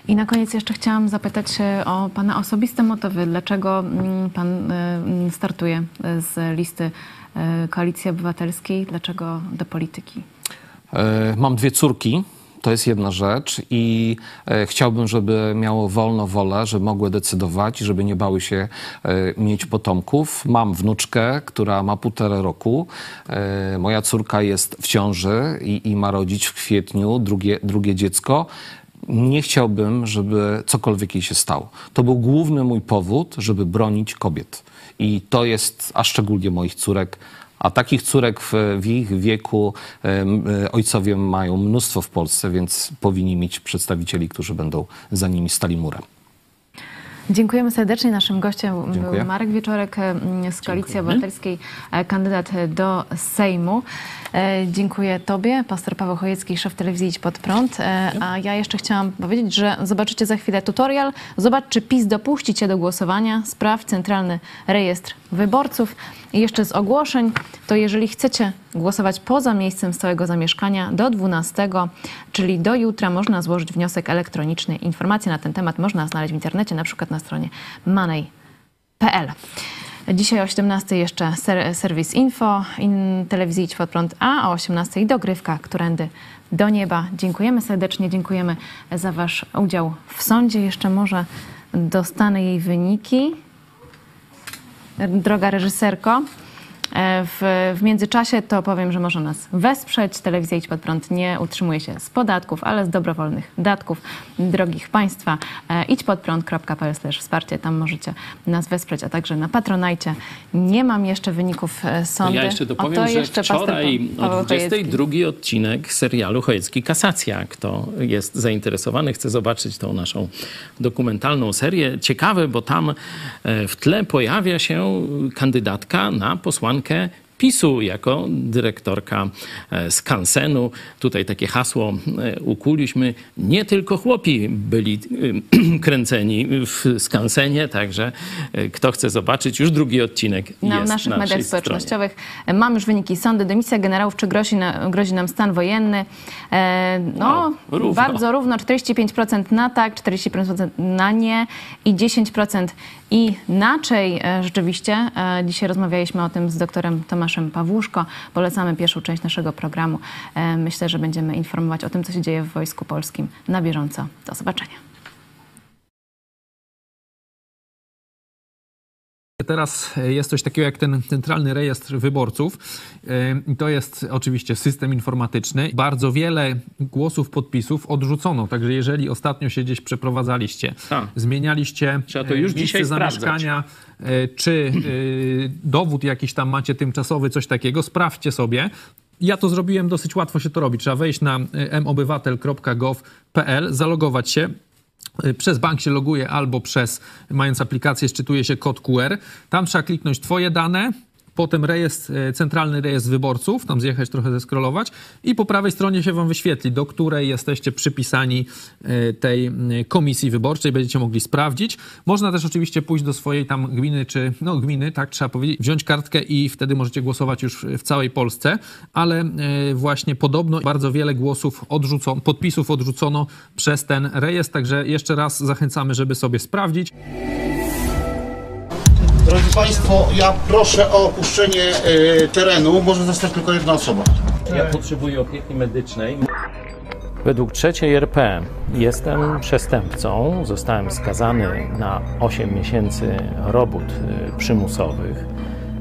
I na koniec jeszcze chciałam zapytać o Pana osobiste motywy. Dlaczego mm, Pan e, startuje z listy Koalicji Obywatelskiej? Dlaczego do polityki? E, mam dwie córki. To jest jedna rzecz i e, chciałbym, żeby miało wolno wolę, żeby mogły decydować, żeby nie bały się e, mieć potomków. Mam wnuczkę, która ma półtora roku. Moja córka jest w ciąży i, i ma rodzić w kwietniu drugie, drugie dziecko nie chciałbym, żeby cokolwiek jej się stało. To był główny mój powód, żeby bronić kobiet. I to jest, a szczególnie moich córek, a takich córek w, w ich wieku e, ojcowie mają mnóstwo w Polsce, więc powinni mieć przedstawicieli, którzy będą za nimi stali murem. Dziękujemy serdecznie. Naszym gościem Dziękuję. był Marek Wieczorek z Koalicji Dziękujemy. Obywatelskiej, e, kandydat do Sejmu. E, dziękuję Tobie, pastor Paweł Chojecki, szef telewizji Idź Pod Prąd. E, a ja jeszcze chciałam powiedzieć, że zobaczycie za chwilę tutorial. Zobacz, czy PiS dopuści Cię do głosowania. Spraw Centralny Rejestr Wyborców. I jeszcze z ogłoszeń, to jeżeli chcecie głosować poza miejscem stałego zamieszkania do 12, czyli do jutra, można złożyć wniosek elektroniczny. Informacje na ten temat można znaleźć w internecie, na przykład na stronie money.pl. Dzisiaj o 17 jeszcze ser, serwis info, in, telewizji Idź Pod Prąd, a o 18 dogrywka, którędy do nieba. Dziękujemy serdecznie, dziękujemy za Wasz udział w sądzie. Jeszcze może dostanę jej wyniki. Droga reżyserko, w, w międzyczasie to powiem, że można nas wesprzeć. Telewizja Idź Pod Prąd nie utrzymuje się z podatków, ale z dobrowolnych datków. Drogich Państwa, e, idźpodprąd.pl wsparcie, tam możecie nas wesprzeć, a także na Patronajcie. Nie mam jeszcze wyników e, sądu. Ja jeszcze dopowiem, że jeszcze wczoraj o 22 odcinek serialu Chojecki Kasacja. Kto jest zainteresowany, chce zobaczyć tą naszą dokumentalną serię. Ciekawe, bo tam w tle pojawia się kandydatka na posłankę PiSu jako dyrektorka e, skansenu. Tutaj takie hasło e, ukuliśmy. Nie tylko chłopi byli e, (clears throat) kręceni w skansenie, także kto chce zobaczyć, już drugi odcinek na jest naszych na mediach społecznościowych. Mam już wyniki sądy. Dymisja generałów, czy grozi, na, grozi nam stan wojenny? No, no równo. bardzo równo. 45% na tak, 45% na nie i 10% inaczej. Rzeczywiście dzisiaj rozmawialiśmy o tym z doktorem Tomaszem Tomaszem Pawłuszko. Polecamy pierwszą część naszego programu. E, myślę, że będziemy informować o tym, co się dzieje w Wojsku Polskim na bieżąco. Do zobaczenia. Teraz jest coś takiego jak ten centralny rejestr wyborców. E, to jest oczywiście system informatyczny. Bardzo wiele głosów, podpisów odrzucono. Także jeżeli ostatnio się gdzieś przeprowadzaliście, A. zmienialiście Trzeba to już miejsce zamieszkania, e, czy e, dowód jakiś tam macie tymczasowy, coś takiego, sprawdźcie sobie. Ja to zrobiłem, dosyć łatwo się to robi. Trzeba wejść na mobywatel.gov.pl, zalogować się, przez bank się loguje albo przez, mając aplikację, szczytuje się kod QR. Tam trzeba kliknąć Twoje dane, potem rejestr, e, centralny rejestr wyborców, tam zjechać trochę, zeskrolować i po prawej stronie się wam wyświetli, do której jesteście przypisani e, tej komisji wyborczej, będziecie mogli sprawdzić. Można też oczywiście pójść do swojej tam gminy, czy no gminy, tak trzeba powiedzieć, wziąć kartkę i wtedy możecie głosować już w całej Polsce, ale e, właśnie podobno bardzo wiele głosów odrzucono, podpisów odrzucono przez ten rejestr, także jeszcze raz zachęcamy, żeby sobie sprawdzić. Drodzy Państwo, ja proszę o opuszczenie y, terenu. Może zostać tylko jedna osoba. Ja potrzebuję opieki medycznej. Według trzeciej RP jestem przestępcą. Zostałem skazany na 8 miesięcy robót y, przymusowych.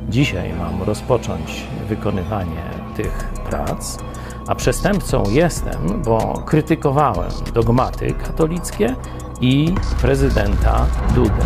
Dzisiaj mam rozpocząć wykonywanie tych prac. A przestępcą jestem, bo krytykowałem dogmaty katolickie i prezydenta Dudę.